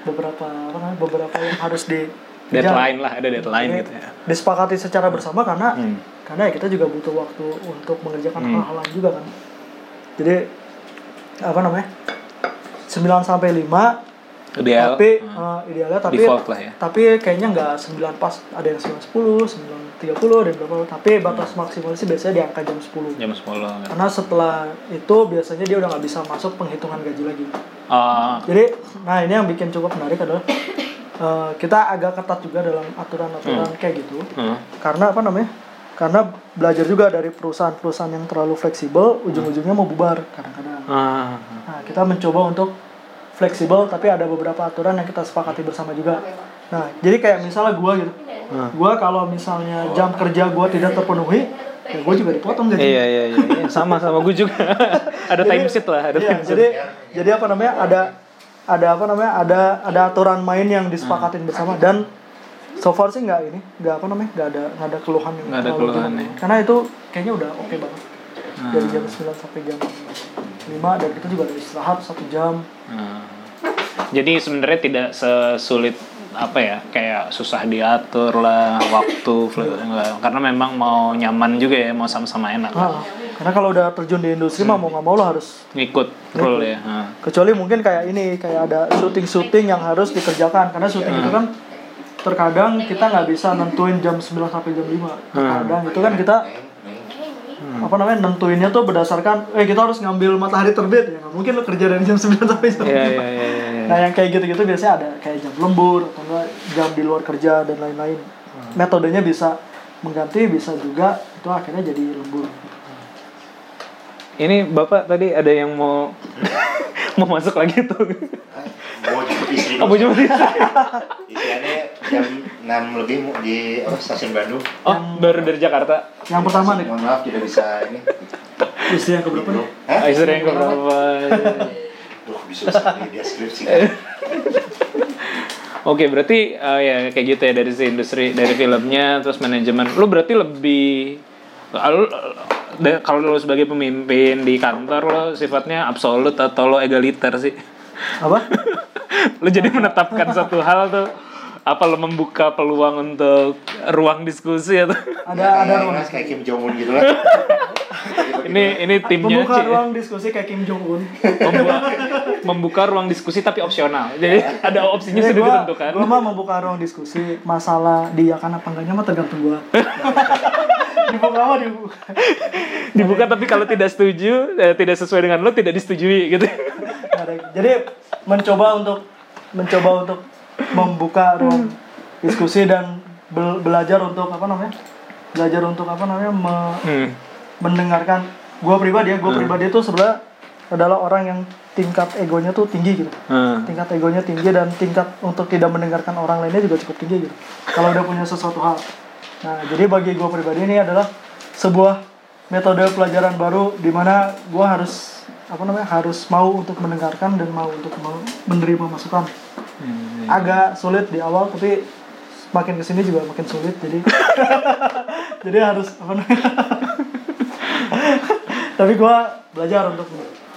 beberapa apa namanya beberapa yang harus di [LAUGHS] Deadline lah, ada deadline Jadi, gitu ya. disepakati secara bersama karena Hmm. karena ya kita juga butuh waktu untuk mengerjakan Hmm. hal-hal lain juga kan jadi apa namanya 9 sampai 5 Ideal. tapi Hmm. eh, idealnya tapi Default lah ya. tapi kayaknya nggak 9 pas ada yang 9.10 9.30 dan berapa tapi batas maksimal sih biasanya di angka jam 10 Jam 10. kan. karena setelah itu biasanya dia udah nggak bisa masuk penghitungan gaji lagi Oh, jadi nah ini yang bikin cukup menarik adalah eh, kita agak ketat juga dalam aturan-aturan kayak gitu hmm. karena apa namanya karena belajar juga dari perusahaan-perusahaan yang terlalu fleksibel ujung-ujungnya mau bubar kadang-kadang Ah, nah kita mencoba untuk fleksibel tapi ada beberapa aturan yang kita sepakati bersama juga nah jadi kayak misalnya gua gitu Hmm. gua kalau misalnya jam kerja gua tidak terpenuhi ya gua juga dipotong gaji Iya iya iya, iya. sama sama gue juga. [LAUGHS] ada time sheet lah, ada Iya, time sheet. jadi jadi apa namanya ada ada apa namanya ada ada aturan main yang disepakatin bersama dan so far sih nggak ini nggak apa namanya nggak ada nggak ada keluhan yang Nggak ada terlalu keluhan, gimana. ya. karena itu kayaknya udah oke banget Hmm. dari jam 9 sampai jam 5 dan kita juga ada istirahat satu jam Nah, jadi sebenarnya tidak sesulit apa ya kayak susah diatur lah waktu fle- enggak. karena memang mau nyaman juga ya mau sama-sama enak Ah, karena kalau udah terjun di industri mah mau nggak mau lo harus ngikut rule ya Ah. kecuali mungkin kayak ini kayak ada syuting-syuting yang harus dikerjakan karena syuting itu kan terkadang kita nggak bisa nentuin jam 9 sampai jam 5 terkadang itu kan kita apa namanya nentuinnya tuh berdasarkan eh kita harus ngambil matahari terbit ya mungkin lo kerja dari jam 9 [LAUGHS] sampai jam 5 Iya iya iya iya. nah yang kayak gitu-gitu biasanya ada kayak jam lembur atau enggak jam di luar kerja dan lain-lain metodenya bisa mengganti bisa juga itu akhirnya jadi lembur Ini bapak tadi ada yang mau [LAUGHS] mau masuk lagi tuh. Mau jemput istri Oh, mau dulu. jemput istri. Istriannya jam 6 lebih di apa, stasiun Bandung. Oh, baru dari Jakarta. yang pertama nih Mohon maaf tidak bisa ini. [LAUGHS] istri yang keberapa nih Hah? Ah, istri yang keberapa? Duh, bisa sekali dia skripsi. [LAUGHS] Oke, berarti eh, ya kayak gitu ya dari si industri, dari filmnya, terus manajemen. Lu berarti lebih lu, kalau lu sebagai pemimpin di kantor lo sifatnya absolut atau lo egaliter sih? apa [LAUGHS] lu jadi menetapkan satu hal tuh apa lo membuka peluang untuk ruang diskusi atau ada ada ruang kayak Kim Jong Un gitu lah. [LAUGHS] ini ini timnya membuka Ci. ruang diskusi kayak Kim Jong Un membuka, membuka ruang diskusi tapi opsional jadi ada opsinya Jadi sudah gua, ditentukan gua mah membuka ruang diskusi masalah diakan apa enggaknya mah tergantung gua. [LAUGHS] dibuka mah dibuka. dibuka tapi kalau tidak setuju eh, tidak sesuai dengan lo tidak disetujui gitu. Jadi mencoba untuk mencoba untuk membuka ruang diskusi dan bel- belajar untuk apa namanya? Belajar untuk apa namanya? me- hmm. mendengarkan gua pribadi ya, gua pribadi itu sebenarnya adalah orang yang tingkat egonya tuh tinggi gitu. Hmm. tingkat egonya tinggi dan tingkat untuk tidak mendengarkan orang lainnya juga cukup tinggi gitu kalau udah punya sesuatu hal nah jadi bagi gue pribadi ini adalah sebuah metode pelajaran baru di mana gue harus apa namanya harus mau untuk mendengarkan dan mau untuk mau menerima masukan Hmm. Agak sulit di awal tapi makin ke sini juga makin sulit jadi [LAUGHS] jadi harus apa namanya [LAUGHS] tapi gue belajar untuk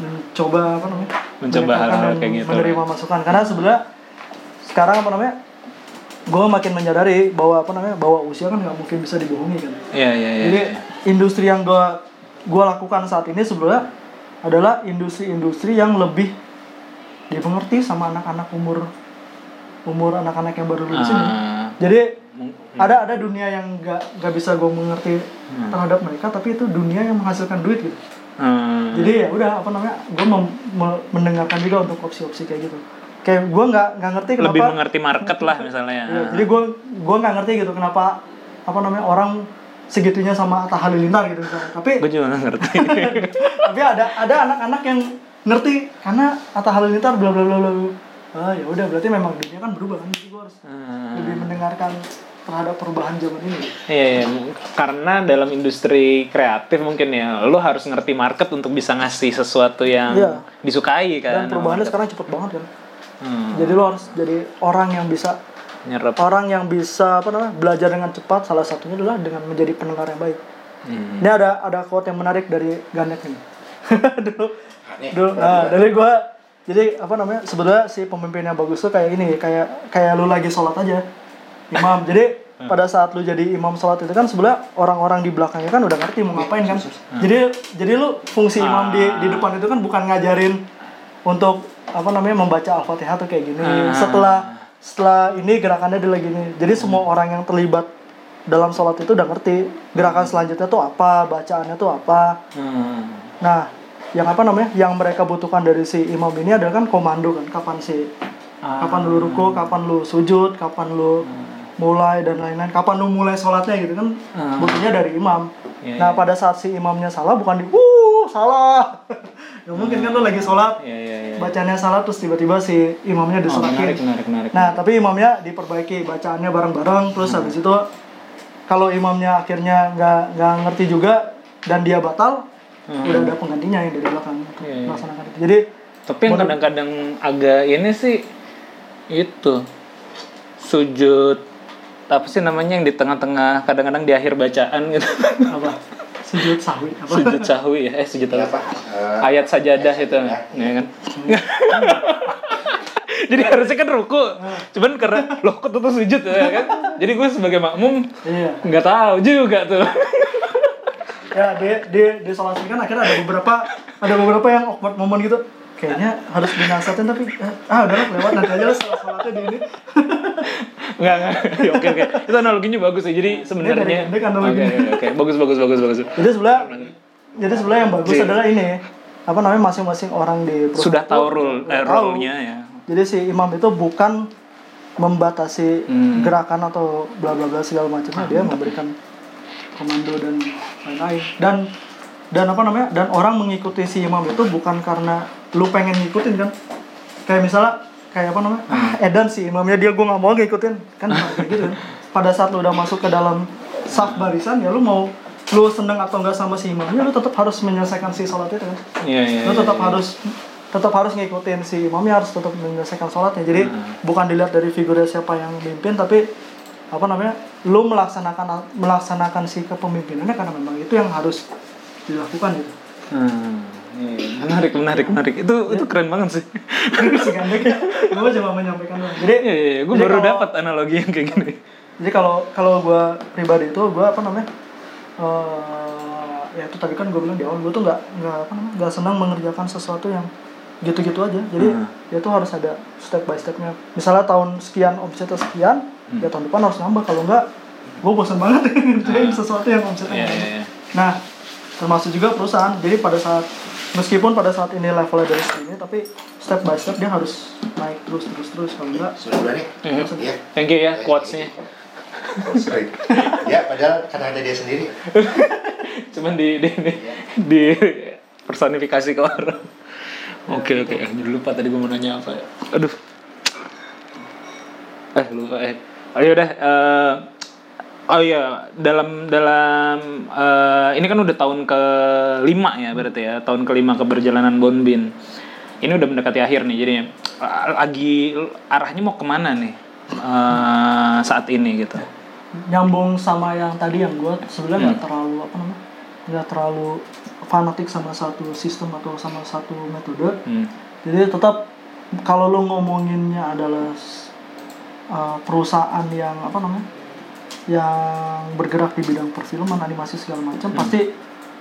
mencoba apa namanya Mencoba hal-hal kayak gitu. menerima masukan karena sebenarnya sekarang apa namanya gue makin menyadari bahwa apa namanya bahwa usia kan nggak mungkin bisa dibohongi kan Iya iya iya. jadi industri yang gue gua lakukan saat ini sebenarnya adalah industri-industri yang lebih dimengerti sama anak-anak umur umur anak-anak yang baru lulus ini. Ah, Jadi ada ada dunia yang nggak nggak bisa gue mengerti Hmm. terhadap mereka, tapi itu dunia yang menghasilkan duit gitu. hmm. Jadi ya udah apa namanya, gue mendengarkan juga untuk opsi-opsi kayak gitu. Kayak gue nggak nggak ngerti kenapa. lebih mengerti market lah misalnya. Iya, jadi gue gue nggak ngerti gitu kenapa apa namanya orang segitunya sama Atta Halilintar gitu misalnya. Tapi Gue juga nggak ngerti. [LAUGHS] tapi ada ada anak-anak yang ngerti karena Atta Halilintar bla bla bla bla. Ah ya udah berarti memang dunia kan berubah kan. Jadi gue harus Hmm. lebih mendengarkan terhadap perubahan zaman ini. Iya, iya. karena dalam industri kreatif mungkin ya, lo harus ngerti market untuk bisa ngasih sesuatu yang Iya. disukai kan. Dan perubahannya sekarang cepet banget kan. Hmm, Jadi lo harus jadi orang yang bisa nyerap. orang yang bisa apa namanya belajar dengan cepat. Salah satunya adalah dengan menjadi pendengar yang baik. Hmm. Ini ada ada quote yang menarik dari Ganek nih. [LAUGHS] dulu dulu nah, dari gua jadi apa namanya sebetulnya si pemimpin yang bagus tuh kayak ini kayak kayak lu lagi sholat aja imam. [LAUGHS] Jadi pada saat lu jadi imam sholat itu kan sebenarnya orang-orang di belakangnya kan udah ngerti mau ngapain kan. Jadi jadi lu fungsi imam di di depan itu kan bukan ngajarin untuk apa namanya membaca al-fatihah tuh kayak gini. Ah. setelah setelah ini gerakannya adalah gini. Jadi semua orang yang terlibat dalam sholat itu udah ngerti gerakan selanjutnya tuh apa bacaannya tuh apa. Hmm. Nah, yang apa namanya? Yang mereka butuhkan dari si imam ini adalah kan komando kan, kapan si Ah. kapan lu ruku, kapan lu sujud, kapan lu mulai dan lain-lain, kapan lu mulai sholatnya gitu kan Ah. butuhnya dari imam. Iya, nah iya. pada saat si imamnya salah bukan di uh salah, [LAUGHS] ya mungkin kan lu lagi sholat Iya, iya, iya. bacanya salah terus tiba-tiba si imamnya Oh, menarik, menarik, menarik. Nah, tapi imamnya diperbaiki bacaannya bareng-bareng, terus Hmm. habis itu kalau imamnya akhirnya nggak nggak ngerti juga dan dia batal, Hmm. udah ada penggantinya yang dari belakang untuk Iya, iya. melaksanakan itu. Jadi Tapi yang kadang-kadang agak ini sih itu sujud apa sih namanya yang di tengah-tengah kadang-kadang di akhir bacaan gitu apa? Sujud sahwi [LAUGHS] apa? sujud sahwi ya eh sujud Ini apa apa? Eh, ayat sajadah itu ya kan [LAUGHS] jadi harusnya kan ruku cuman karena loh kok tuh sujud ya kan jadi gue sebagai makmum iya nggak tahu juga tuh ya di di di sholat ini kan akhirnya ada beberapa ada beberapa yang awkward momen gitu. Kayaknya harus dinasihatin tapi eh, ah udah lewat nanti aja lah sholat sholatnya di ini. Nggak nggak. Ya, oke oke. Itu analoginya bagus ya jadi sebenarnya dari analogi. oke oke oke. Bagus bagus bagus bagus. Jadi sebelah jadi sebelah yang bagus Iya. adalah ini. Apa namanya masing-masing orang di sudah tahu rule eh, rule-nya ya. Jadi si imam itu bukan membatasi Hmm. gerakan atau bla bla bla segala macamnya. Dia memberikan komando dan lain-lain. Dan dan apa namanya dan orang mengikuti si imam itu bukan karena lu pengen ngikutin kan? Kayak misalnya kayak apa namanya? Ah Edan si imamnya dia gue nggak mau ngikutin. Kan kayak gitu kan? Pada saat lu udah masuk ke dalam saf barisan ya lu mau lu seneng atau enggak sama si imamnya lu tetap harus menyelesaikan si sholat itu kan? Iya iya lu iya, tetap iya. harus tetap harus ngikutin si imamnya harus tetap menyelesaikan sholatnya. Jadi bukan dilihat dari figurnya siapa yang mimpin tapi apa namanya lu melaksanakan melaksanakan si kepemimpinannya karena memang itu yang harus dilakukan gitu. Hmm, iya. menarik menarik menarik. Itu itu keren banget sih. Ya gue cuma menyampaikan doang? Jadi iya iya gue jadi baru dapat analogi yang kayak gini. Jadi kalau kalau gue pribadi itu gue apa namanya eh ya itu tadi kan gue bilang di awal gue tuh nggak nggak apa namanya nggak senang mengerjakan sesuatu yang gitu-gitu aja jadi Hmm. ya itu harus ada step by stepnya misalnya tahun sekian omsetnya sekian Hmm. ya tahun depan harus nambah kalau enggak gue bosan banget [LAUGHS] ngerjain sesuatu yang omsetnya iya nggak iya ada. iya nah termasuk juga perusahaan jadi pada saat meskipun pada saat ini levelnya dari segini tapi step by step dia harus naik terus terus terus kalau enggak Sudah nih. Mhm. Iya. thank you ya quotes-nya Oh, sorry. ya, padahal karena ada dia sendiri. [LAUGHS] cuman di di di, di personifikasi ke orang oke oke. Eh, jadi lupa tadi gue mau nanya apa ya? Aduh. Eh lupa eh. Oh yaudah eh, oh iya. Dalam dalam eh, ini kan udah tahun ke lima ya berarti ya. Tahun kelima keberjalanan Bonbin. Ini udah mendekati akhir nih jadi eh, lagi arahnya mau ke mana nih eh, saat ini gitu? Nyambung sama yang tadi yang gue sebenarnya nggak Hmm. terlalu apa namanya nggak terlalu fanatik sama satu sistem atau sama satu metode hmm. jadi tetap kalau lo ngomonginnya adalah uh, perusahaan yang apa namanya yang bergerak di bidang perfilman animasi segala macam Hmm. pasti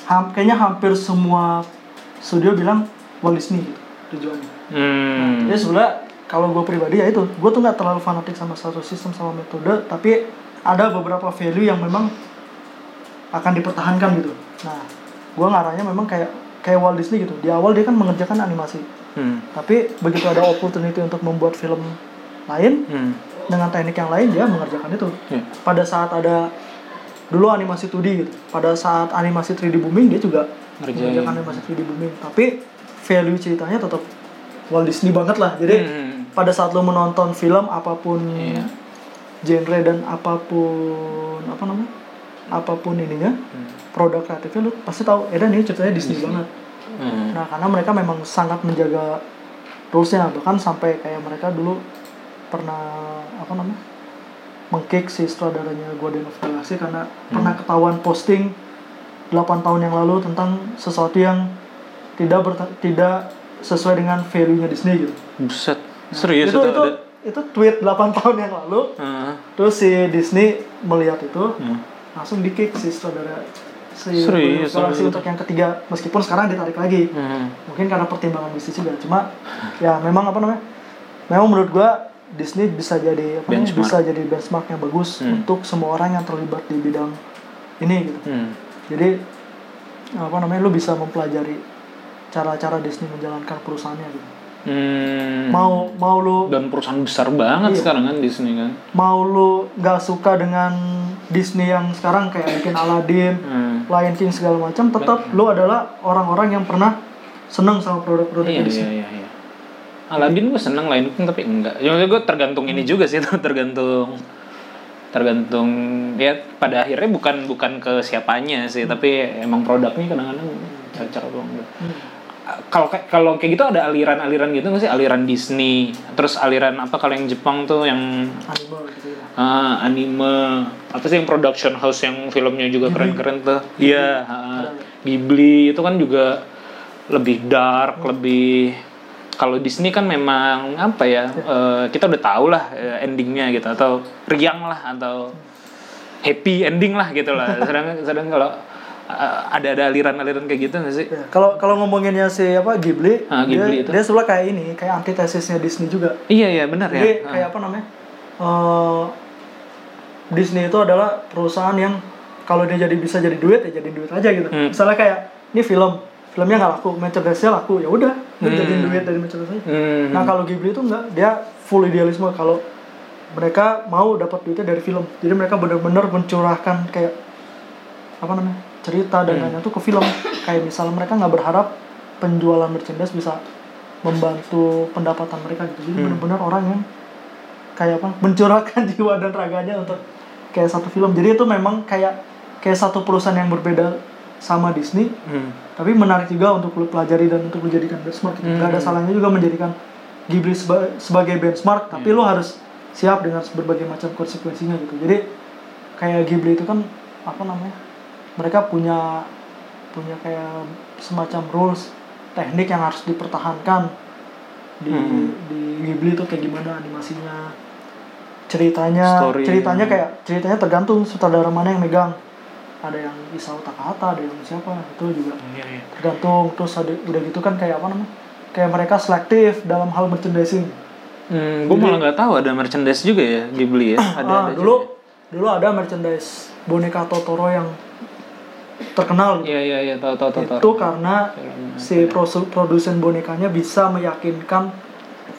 ham- kayaknya hampir semua studio bilang Walt Disney gitu tujuannya Hmm. jadi sebenarnya kalau gue pribadi ya itu gue tuh nggak terlalu fanatik sama satu sistem sama metode tapi ada beberapa value yang memang akan dipertahankan gitu nah gue ngarahnya memang kayak kayak Walt Disney gitu di awal dia kan mengerjakan animasi Hmm. tapi begitu ada opportunity untuk membuat film lain Hmm. dengan teknik yang lain dia mengerjakan itu Ya. pada saat ada dulu animasi 2D gitu pada saat animasi 3D booming dia juga Ngerjain. mengerjakan animasi 3D booming tapi value ceritanya tetap Walt Disney banget lah jadi Hmm. pada saat lo menonton film apa pun Iya. genre dan apa pun apa namanya apa pun ininya Hmm. produk kreatifnya lo pasti tahu Edan ini ceritanya Disney, Disney. banget Hmm. nah karena mereka memang sangat menjaga rulesnya bahkan sampai kayak mereka dulu pernah apa namanya mengkick si sutradaranya Guardian of the Galaxy karena pernah ketahuan posting 8 tahun yang lalu tentang sesuatu yang tidak berta- tidak sesuai dengan value-nya Disney gitu. Buset. Serius itu, itu, itu, ada. itu tweet 8 [LAUGHS] tahun yang lalu Heeh. terus si Disney melihat itu Hmm. Langsung di kick si sutradara si Serius, untuk yang ketiga meskipun sekarang ditarik lagi Hmm. mungkin karena pertimbangan bisnis juga cuma ya memang apa namanya memang menurut gua Disney bisa jadi apa namanya, bisa jadi benchmark yang bagus Hmm. untuk semua orang yang terlibat di bidang ini gitu Hmm. jadi apa namanya lu bisa mempelajari cara-cara Disney menjalankan perusahaannya gitu Hmm. mau mau lu dan perusahaan besar banget Iya. sekarang kan Disney kan. mau lu nggak suka dengan Disney yang sekarang kayak bikin Aladdin Hmm. Lion King segala macam tetap lu adalah orang-orang yang pernah seneng sama produk-produk Iya, Disney iya, iya, iya. Aladdin gue seneng Lion King tapi enggak. Ya maksudnya gue tergantung ini juga sih, [LAUGHS] tergantung tergantung ya pada akhirnya bukan bukan ke siapanya sih, tapi emang produknya kadang-kadang cocok apa enggak. Hmm. Kalau kayak kalau kayak gitu ada aliran-aliran gitu nggak sih? Aliran Disney, terus aliran apa kalau yang Jepang tuh yang anime gitu ya. Ah, anime. Apa sih yang production house yang filmnya juga keren-keren tuh? Iya ah, Ghibli itu kan juga lebih dark lebih kalau Disney kan memang apa ya eh, kita udah tahu lah eh, endingnya gitu atau riang lah atau happy ending lah gitu lah. [LAUGHS] Sedang sedang kalau eh, ada ada aliran-aliran kayak gitu nggak sih Ya, kalau kalau ngomonginnya si apa Ghibli, Ah, Ghibli dia, itu. dia sebelah kayak ini, kayak antitesisnya Disney juga. iya iya benar ya Jadi Ah. kayak apa namanya? Eh, Disney itu adalah perusahaan yang kalau dia jadi bisa jadi duit ya jadi duit aja gitu. Hmm. Misalnya kayak ini film, filmnya nggak laku, merchandise-nya laku, ya udah, Hmm. jadiin duit dari merchandise Hmm. Nah kalau Ghibli itu enggak, dia full idealisme kalau mereka mau dapat duitnya dari film. Jadi mereka benar-benar mencurahkan kayak apa namanya cerita dan lainnya tuh ke film. Kayak misalnya mereka nggak berharap penjualan merchandise bisa membantu pendapatan mereka gitu. Jadi benar-benar orang yang kayak apa mencurahkan [LAUGHS] jiwa dan raganya untuk kayak satu film. Jadi itu memang kayak kayak satu perusahaan yang berbeda sama Disney Hmm. tapi menarik juga untuk lu pelajari dan untuk lu jadikan benchmark gitu. Gak ada salahnya juga menjadikan Ghibli seba- sebagai benchmark tapi lu harus siap dengan berbagai macam konsekuensinya gitu jadi kayak Ghibli itu kan apa namanya mereka punya punya kayak semacam rules teknik yang harus dipertahankan di Hmm. di Ghibli itu kayak gimana animasinya ceritanya Story. ceritanya kayak ceritanya tergantung sutradara mana yang megang ada yang Isao Takahata ada yang siapa itu juga Iya, iya. tergantung terus ada udah gitu kan kayak apa namanya kayak mereka selektif dalam hal merchandising Hmm, gue malah nggak tahu ada merchandise juga ya Ghibli ya. [CLEARS THROAT] Ada, ah, ada dulu juga. dulu ada merchandise boneka Totoro yang terkenal gitu. Iya iya iya tahu tahu tahu. itu karena si prosu- produsen bonekanya bisa meyakinkan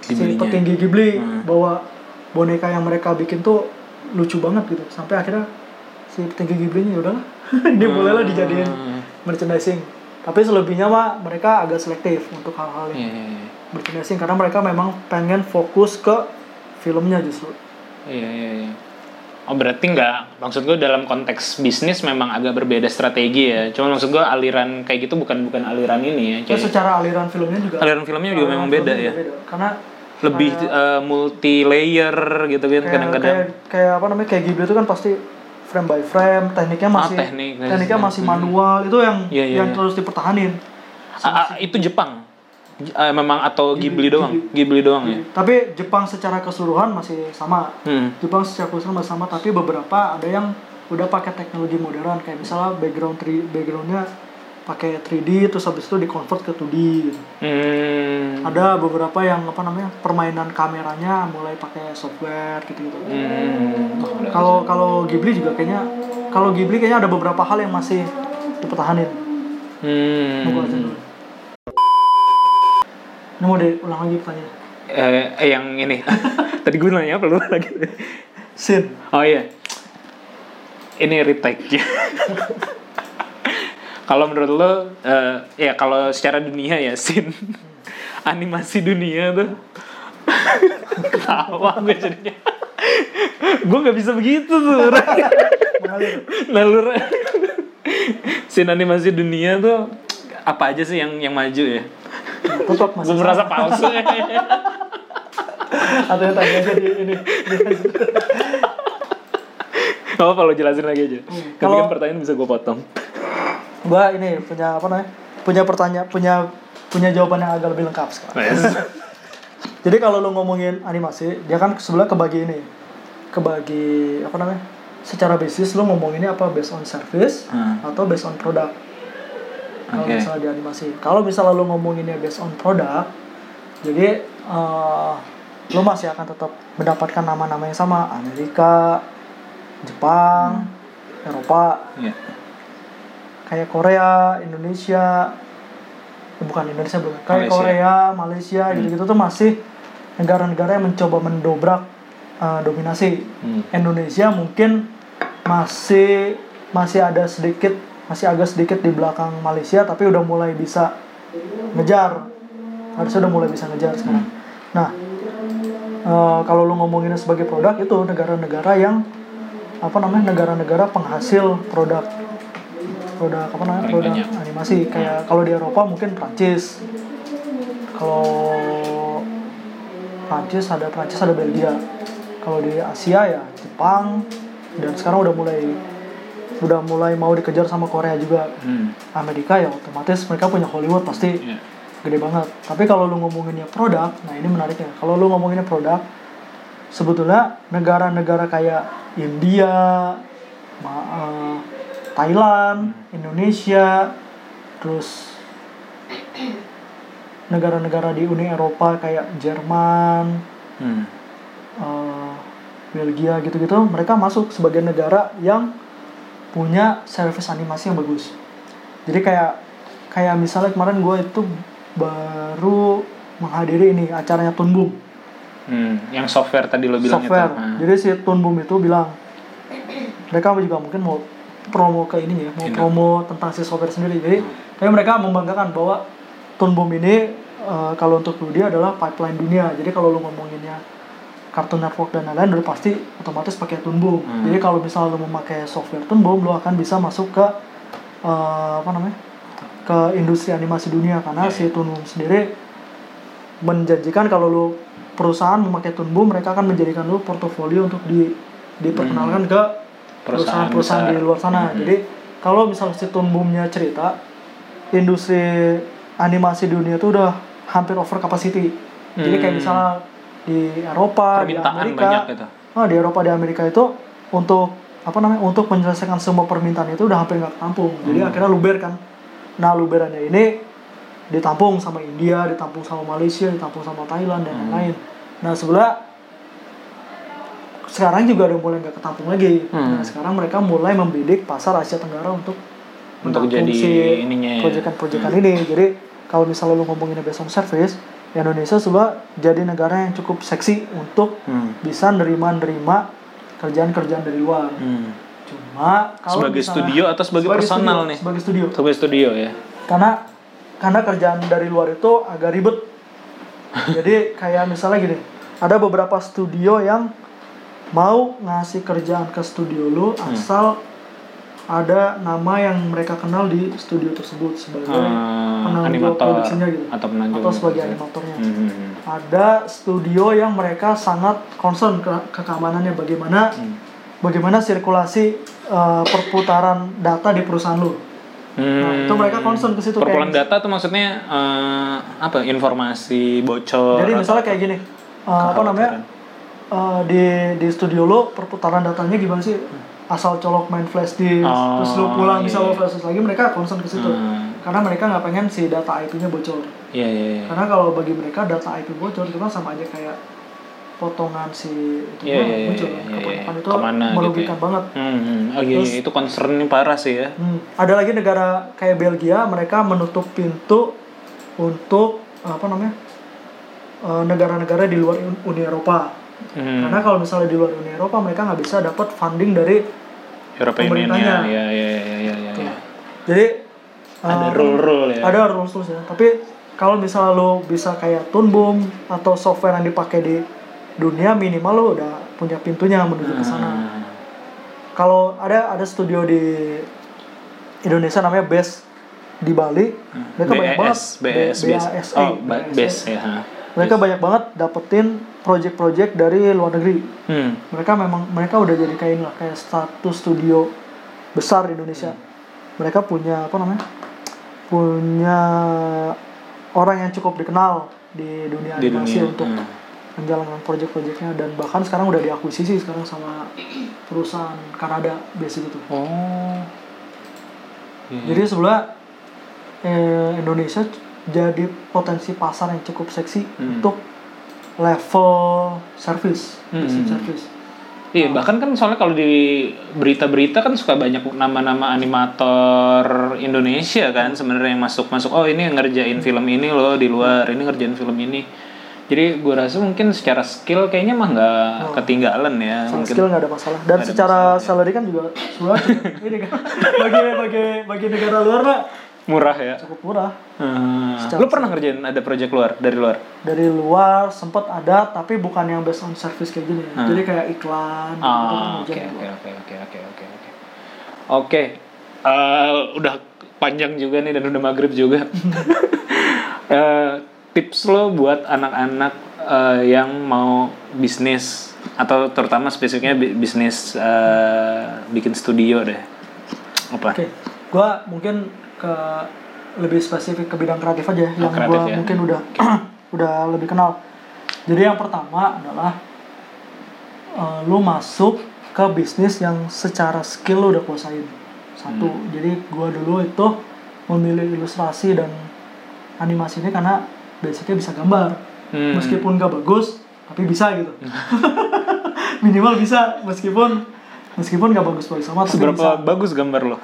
si petinggi Ghibli Hmm. bahwa boneka yang mereka bikin tuh lucu banget gitu sampai akhirnya si petinggi Ghibli-nya ya udahlah [LAUGHS] ini bolehlah dijadiin Hmm. merchandising tapi selebihnya mah mereka agak selektif untuk hal-hal yang Iya iya iya. merchandising karena mereka memang pengen fokus ke filmnya justru Iya iya iya. Oh berarti nggak, maksud gue dalam konteks bisnis memang agak berbeda strategi ya. Cuma maksud gue aliran kayak gitu bukan bukan aliran ini ya. Kayak secara aliran filmnya juga aliran filmnya juga aliran memang beda ya. beda. karena Lebih kayak- multi layer gitu kan kadang-kadang. kayak kayak apa namanya kayak Ghibli itu kan pasti frame by frame tekniknya masih Ah, teknik, tekniknya teknik. masih manual itu yang Iya, iya, yang iya. terus dipertahanin Ah, ah, itu Jepang. Ah, memang atau Ghibli, Ghibli, doang? Ghibli doang ya. tapi Jepang secara keseluruhan masih sama Hmm. Jepang secara keseluruhan masih sama tapi beberapa ada yang udah pakai teknologi modern kayak misalnya background 3 backgroundnya pakai 3D terus habis itu dikonvert ke 2D gitu. Hmm. ada beberapa yang apa namanya permainan kameranya mulai pakai software gitu gitu Hmm. Oh, udah. kalau kalau Ghibli juga kayaknya kalau Ghibli kayaknya ada beberapa hal yang masih dipertahanin Hmm. Ini mau diulang lagi pertanyaan Eh, eh, yang ini. [LAUGHS] Tadi gue nanya apa lu lagi? scene Oh iya. Ini retake. [LAUGHS] kalau menurut lo, eh, ya kalau secara dunia ya, sin animasi dunia tuh [LAUGHS] ketawa gue jadinya. gue nggak bisa begitu tuh. Nalur. sin animasi dunia tuh apa aja sih yang yang maju ya? Tetap masih Gue merasa palsu. atau yang tadi aja di ini Apa kalau jelasin lagi aja? Hmm. Kalau- kan pertanyaan bisa gue potong. gua ini punya apa namanya punya pertanyaan punya punya jawaban yang agak lebih lengkap sekarang Yes. [LAUGHS] Jadi kalau lu ngomongin animasi, dia kan sebelah kebagi ini. Kebagi apa namanya? Secara bisnis lu ngomonginnya apa based on service Hmm. atau based on product. Kalau Oke. misalnya di animasi. Kalau misalnya lu ngomonginnya based on product, jadi eh, lu masih akan tetap mendapatkan nama-nama yang sama, Amerika, Jepang, Eropa, Iya. kayak Korea, Indonesia, bukan Indonesia belum, kayak Malaysia. Korea, Malaysia gitu-gitu tuh masih negara-negara yang mencoba mendobrak uh, dominasi. Hmm. Indonesia mungkin masih masih ada sedikit masih agak sedikit di belakang Malaysia tapi udah mulai bisa ngejar. Harusnya udah mulai bisa ngejar sekarang. Nah eh, kalau lu ngomonginnya sebagai produk itu negara-negara yang apa namanya negara-negara penghasil produk. Produk apa namanya Paling produk banyak. animasi. Kayak kalau di Eropa mungkin Prancis. Kalau Prancis ada Prancis ada Belgia. Kalau di Asia ya Jepang. Dan sekarang udah mulai udah mulai mau dikejar sama Korea juga Hmm. Amerika ya otomatis mereka punya Hollywood pasti Iya. gede banget tapi kalau lu ngomonginnya produk nah ini menariknya kalau lu ngomonginnya produk sebetulnya negara-negara kayak India ma- eh, Thailand Indonesia terus negara-negara di Uni Eropa kayak Jerman Hmm. eh, Belgia gitu-gitu mereka masuk sebagai negara yang punya service animasi yang bagus jadi kayak kayak misalnya kemarin gue itu baru menghadiri ini acaranya Toon Boom Hmm. Yang software tadi lo bilang software itu. Hmm. jadi si Toon Boom itu bilang mereka juga mungkin mau promo ke ini ya mau Indo. promo tentang si software sendiri jadi tapi mereka membanggakan bahwa Toon Boom ini eh, kalau untuk dia adalah pipeline dunia jadi kalau lu ngomonginnya Cartoon Network dan lain-lain udah pasti otomatis pakai Toon Boom Hmm. jadi kalau misalnya lu memakai software Toon Boom lu akan bisa masuk ke eh, apa namanya ke industri animasi dunia karena Iya, si Toon Boom sendiri menjanjikan kalau lu perusahaan memakai Toon Boom mereka akan menjadikan lu portofolio untuk di diperkenalkan ke Perusahaan perusahaan-perusahaan di luar sana. Hmm. Jadi kalau misalnya si Toon Boom-nya cerita industri animasi dunia itu udah hampir over capacity. Jadi kayak Hmm. misalnya di Eropa, di Permintaan Amerika, banyak gitu. ah, di Eropa di Amerika itu untuk apa namanya untuk menyelesaikan semua permintaan itu udah hampir nggak tampung. Jadi Hmm. akhirnya luber kan. Nah luberannya ini ditampung sama India, ditampung sama Malaysia, ditampung sama Thailand dan Hmm. lain-lain. Nah sebelah sekarang juga udah mulai nggak ketampung lagi. Hmm. Nah sekarang mereka mulai membidik pasar Asia Tenggara untuk Untuk jadi si ininya ya. proyekan-proyekan ini. Jadi kalau misalnya lu ngomongin based on service, Indonesia sebelah jadi negara yang cukup seksi untuk Hmm. bisa nerima-nerima kerjaan-kerjaan dari luar. Hmm. Cuma kalau Sebagai misalnya- studio atau sebagai personal studio, nih? Sebagai studio. Sebagai studio ya. Karena karena kerjaan dari luar itu agak ribet. [LAUGHS] Jadi kayak misalnya gini, ada beberapa studio yang mau ngasih kerjaan ke studio lu Hmm. Ada nama yang mereka kenal di studio tersebut sebagai Hmm, penanggung produksinya gitu atau penanggung atau sebagai animatornya. Hmm, hmm, hmm. Ada studio yang mereka sangat concern ke, ke keamanannya bagaimana Hmm. bagaimana sirkulasi uh, perputaran data di perusahaan lu. Nah, itu mereka concern ke situ kayak- data tuh maksudnya eh, apa? Informasi bocor. Jadi misalnya kayak gini, uh, apa namanya uh, di di studio lo perputaran datanya gimana sih? Asal colok main flash disk, Oh, terus lo pulang bisa iya. bawa flash disk lagi, mereka concern ke situ. Hmm. Karena mereka nggak pengen si data IP-nya bocor. Iya iya. iya. Karena kalau bagi mereka data IP bocor itu kan sama aja kayak potongan si itu Iya, iya, iya, bocor. iya, iya. Kebanyakan itu Ke mana gitu merugikan ya. banget. Hmm, hmm. Oh iya, Terus- iya, itu concernnya parah sih ya. Hmm, Ada lagi negara kayak Belgia, mereka menutup pintu untuk apa namanya eh, negara-negara di luar Uni Eropa. Hmm. Karena kalau misalnya di luar Uni Eropa mereka nggak bisa dapat funding dari European Union pemerintahnya. ya, ya, ya, ya, ya, ya, ya. jadi Ada eh, rule-rule ya. Ada rules ya. Tapi kalau misalnya lo bisa kayak Toon Boom atau software yang dipakai di dunia minimal lo udah punya pintunya menuju ke sana. Hmm. Kalau ada ada studio di Indonesia namanya Best di Bali, mereka banyak banget BS, BS, BS. BASA, Oh, ba- BASA. BS ya. ha. Mereka banyak banget dapetin project-project dari luar negeri. Hmm. Mereka memang mereka udah jadi kayak inilah kayak status studio besar di Indonesia. Mereka punya apa namanya? Punya orang yang cukup dikenal di dunia Di animasi dunia. untuk Hmm. menjalankan project-projectnya dan bahkan sekarang udah diakuisisi sekarang sama perusahaan Kanada biasa gitu. Oh. Iya. Jadi sebelah eh, Indonesia jadi potensi pasar yang cukup seksi Hmm. untuk level service, Hmm. basic service. Iya, bahkan kan soalnya kalau di berita-berita kan suka banyak nama-nama animator Indonesia kan sebenarnya yang masuk-masuk. Oh, ini yang ngerjain film ini loh di luar, ini ngerjain film ini. Jadi gue rasa mungkin secara skill kayaknya mah nggak Oh. ketinggalan ya. Mungkin. skill nggak ada masalah. Dan secara masalah, ya. salary kan juga sebenarnya cukup ini kan [LAUGHS] bagi bagi bagi negara luar mah Murah ya. cukup murah. Hmm. Secara Lu pernah ngerjain ada project luar dari luar? Dari luar sempat ada tapi bukan yang based on service kayak gini. Hmm. Jadi kayak iklan gitu, Ah, kan oke ngerjain oke oke oke oke oke oke. Oke, eh, udah panjang juga nih dan udah maghrib juga. [LAUGHS] Eh, tips lo buat anak-anak eh, yang mau bisnis atau terutama spesifiknya bi- bisnis eh, bikin studio deh. Apa? Oke, gua mungkin ke lebih spesifik ke bidang kreatif aja Oh, yang kreatif gua ya. mungkin udah [CLEARS THROAT] udah lebih kenal. Jadi yang pertama adalah eh, lu masuk ke bisnis yang secara skill lu udah kuasain. Satu. Hmm. Jadi gua dulu itu memilih ilustrasi dan animasi ini karena basicnya bisa gambar. Hmm. Meskipun gak bagus, tapi bisa gitu. [LAUGHS] Minimal bisa meskipun meskipun gak bagus-bagus sama tapi Seberapa bisa. bagus gambar lo?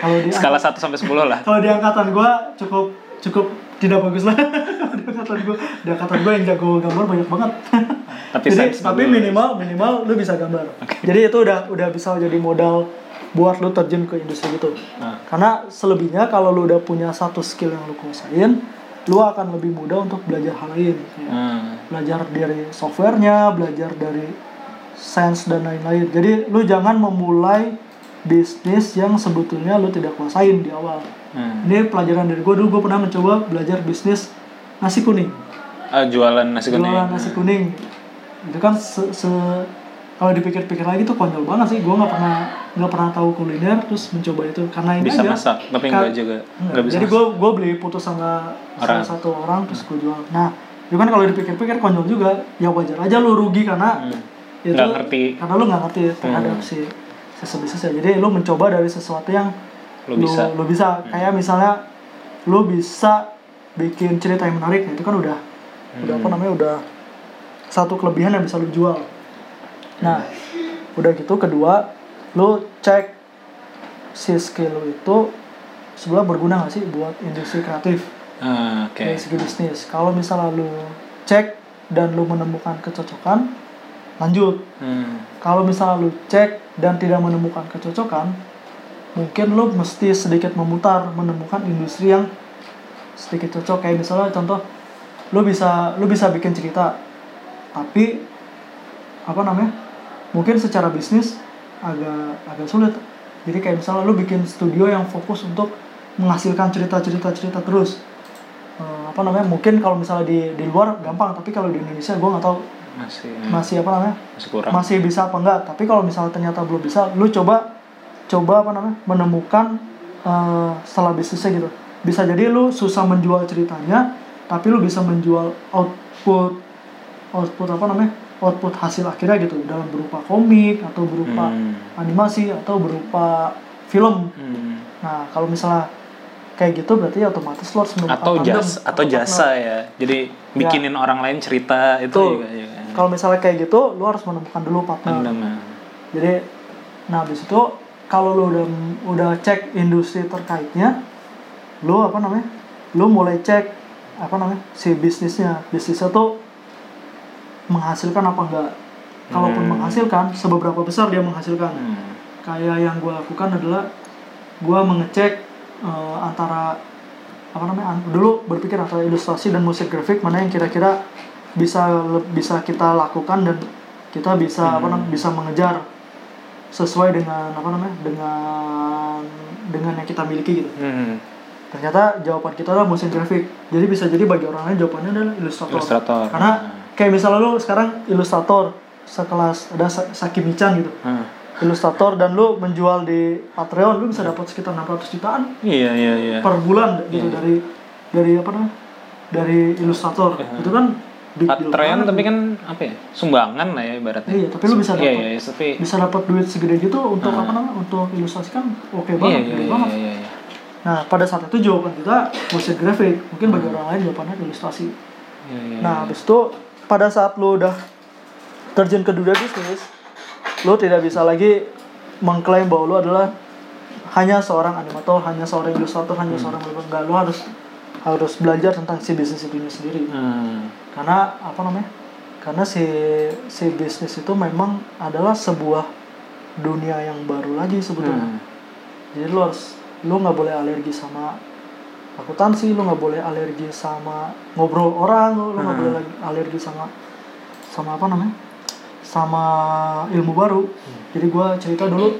Kalau di Skala 1 sampai 10 lah. kalau di angkatan gua cukup cukup tidak bagus lah. [LAUGHS] Di angkatan gua di angkatan gua yang jago gambar banyak banget. [LAUGHS] Tapi jadi tapi minimal minimal lu bisa gambar. Jadi itu udah udah bisa jadi modal buat lu terjun ke industri gitu. Nah. karena selebihnya kalau lu udah punya satu skill yang lu kuasain lu akan lebih mudah untuk belajar hal lain. Kayak Hmm. belajar dari softwarenya belajar dari sense dan lain-lain. Jadi lu jangan memulai bisnis yang sebetulnya lu tidak kuasain di awal Hmm. ini pelajaran dari gue dulu gue pernah mencoba belajar bisnis nasi kuning Ah, jualan nasi kuning. jualan nasi kuning itu kan se, se- kalau dipikir-pikir lagi tuh konyol banget sih gue nggak pernah nggak pernah tahu kuliner terus mencoba itu karena ini Bisa aja masak, tapi enggak juga. Enggak. Bisa. jadi gue gue beli putus sama Orang. salah satu orang terus gue jual nah itu kan kalau dipikir-pikir konyol juga ya wajar aja lu rugi karena Hmm. itu Nggak ngerti. karena lu nggak ngerti terhadap Hmm. si si bisnisnya jadi lu mencoba dari sesuatu yang Lu bisa. Hmm. lu bisa kayak misalnya lu bisa bikin cerita yang menarik nah itu kan udah udah Hmm. apa namanya udah satu kelebihan yang bisa lu jual nah udah gitu kedua lu cek si skill lu itu sebelah berguna gak sih buat industri kreatif Ah, Oke. dari segi bisnis kalau misalnya lu cek dan lu menemukan kecocokan lanjut Hmm. Kalau misalnya lu cek dan tidak menemukan kecocokan mungkin lu mesti sedikit memutar menemukan industri yang sedikit cocok. Kayak misalnya contoh lu bisa lu bisa bikin cerita. Tapi apa namanya mungkin secara bisnis agak agak sulit. Jadi kayak misalnya lu bikin studio yang fokus untuk menghasilkan cerita-cerita cerita terus. Eh, apa namanya mungkin kalau misalnya di di luar gampang tapi kalau di Indonesia gue nggak tahu Masih masih apa namanya masih kurang. masih bisa apa enggak tapi kalau misalnya ternyata belum bisa lu coba coba apa namanya menemukan eh, salah bisnisnya gitu bisa jadi lu susah menjual ceritanya tapi lu bisa menjual output output apa namanya output hasil akhirnya gitu dalam berupa komik atau berupa Hmm. animasi atau berupa film Hmm. nah kalau misalnya kayak gitu berarti otomatis lu harus Atau tandem jas atau partner. jasa ya. Jadi bikinin orang lain cerita itu juga ya. Kalau misalnya kayak gitu lu harus menemukan dulu partner ya. Jadi, nah habis itu kalau lu udah udah cek industri terkaitnya, lu apa namanya? Lu mulai cek apa namanya? si bisnisnya. Bisnisnya tuh menghasilkan apa enggak? Kalaupun Hmm. menghasilkan, seberapa besar dia menghasilkan? Hmm. Kayak yang gue lakukan adalah gue mengecek eh, antara apa namanya? an- Dulu berpikir antara ilustrasi dan musik grafik mana yang kira-kira bisa bisa kita lakukan dan kita bisa apa Hmm. namanya bisa mengejar sesuai dengan apa namanya dengan dengan yang kita miliki gitu Hmm. ternyata jawaban kita adalah musik grafik jadi bisa jadi bagi orang lain jawabannya adalah ilustrator, Ilustrator. karena kayak misalnya lu sekarang ilustrator sekelas ada Sa- Saki Michan gitu Hmm. ilustrator dan lu menjual di Patreon lu bisa dapat sekitar 600 jutaan Iya iya iya. per bulan gitu Iya. dari dari apa namanya dari ilustrator Iya. itu kan Patreon banget tapi kan apa ya? Sumbangan lah ya ibaratnya. Iya, tapi lu bisa Iya dapat- iya, iya, tapi bisa dapat duit segede gitu untuk Ah. apa namanya untuk ilustrasi kan oke iya banget iya gede iya banget iya. iya. nah pada saat itu jawaban kita musik grafik mungkin bagi Hmm. orang lain jawabannya ilustrasi Iya, iya, nah iya. habis itu pada saat lu udah terjun ke dunia bisnis lu tidak bisa lagi mengklaim bahwa lu adalah hanya seorang animator hanya seorang ilustrator hanya Hmm. seorang enggak lu harus harus belajar tentang si bisnis itu sendiri Hmm. karena apa namanya karena si si bisnis itu memang adalah sebuah dunia yang baru lagi sebetulnya Hmm. jadi lu harus lu nggak boleh alergi sama akuntansi lu nggak boleh alergi sama ngobrol orang lu nggak Hmm. boleh alergi sama sama apa namanya sama ilmu baru jadi gua cerita dulu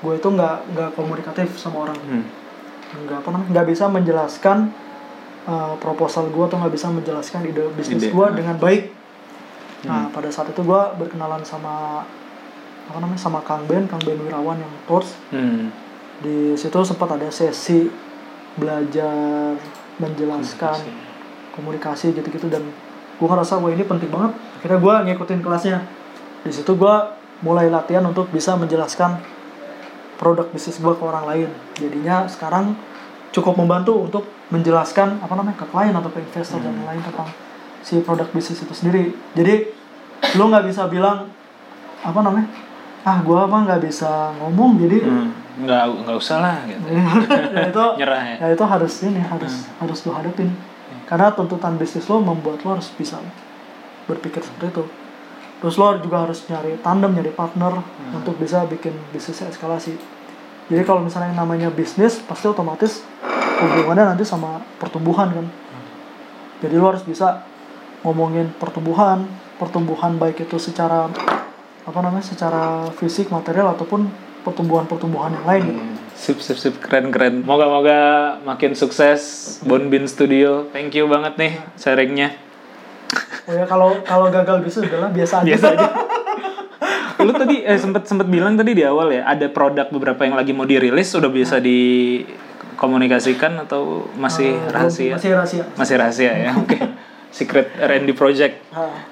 gue itu nggak nggak komunikatif sama orang Hmm. nggak apa namanya nggak bisa menjelaskan uh, proposal gue atau nggak bisa menjelaskan ide bisnis gue dengan baik. Nah Hmm. pada saat itu gue berkenalan sama apa namanya sama Kang Ben Kang Ben Wirawan yang tours. Hmm. di situ sempat ada sesi belajar menjelaskan komunikasi. gitu-gitu dan gue ngerasa wah ini penting banget. Akhirnya gue ngikutin kelasnya. Di situ gue mulai latihan untuk bisa menjelaskan produk bisnis gue ke orang lain. Jadinya sekarang cukup membantu untuk menjelaskan apa namanya ke klien atau ke investor dan lain tentang si produk bisnis itu sendiri. Jadi lo nggak bisa bilang apa namanya ah gue apa nggak bisa ngomong jadi Hmm, nggak nggak usah lah gitu. [LAUGHS] ya itu [LAUGHS] Nyerah ya. ya itu harus ini harus harus lo hadapin. Karena tuntutan bisnis lo membuat lo harus bisa berpikir seperti itu. Terus lo juga harus nyari tandem nyari partner untuk bisa bikin bisnisnya eskalasi jadi kalau misalnya yang namanya bisnis pasti otomatis hubungannya nanti sama pertumbuhan kan jadi lo harus bisa ngomongin pertumbuhan pertumbuhan baik itu secara apa namanya secara fisik material ataupun pertumbuhan-pertumbuhan yang lain gitu. Sip, sip, sip, keren, keren. Moga-moga makin sukses Bonbin Studio. Thank you banget nih sharingnya. Oh ya kalau kalau gagal bisnis udahlah biasa aja. Biasa aja. [LAUGHS] Lu tadi eh, sempet sempet bilang tadi di awal ya, ada produk beberapa yang lagi mau dirilis udah bisa dikomunikasikan atau masih Eh, rahasia? Masih rahasia. Masih rahasia ya. Oke. [LAUGHS] Secret R&D project.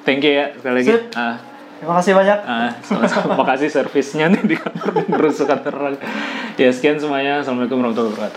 Thank you ya sekali lagi. Ah, terima kasih banyak. ah, sama-sama. Makasih servisnya nih di kantor [LAUGHS] ngerusuk kantor. Ya sekian semuanya. Assalamualaikum warahmatullahi wabarakatuh.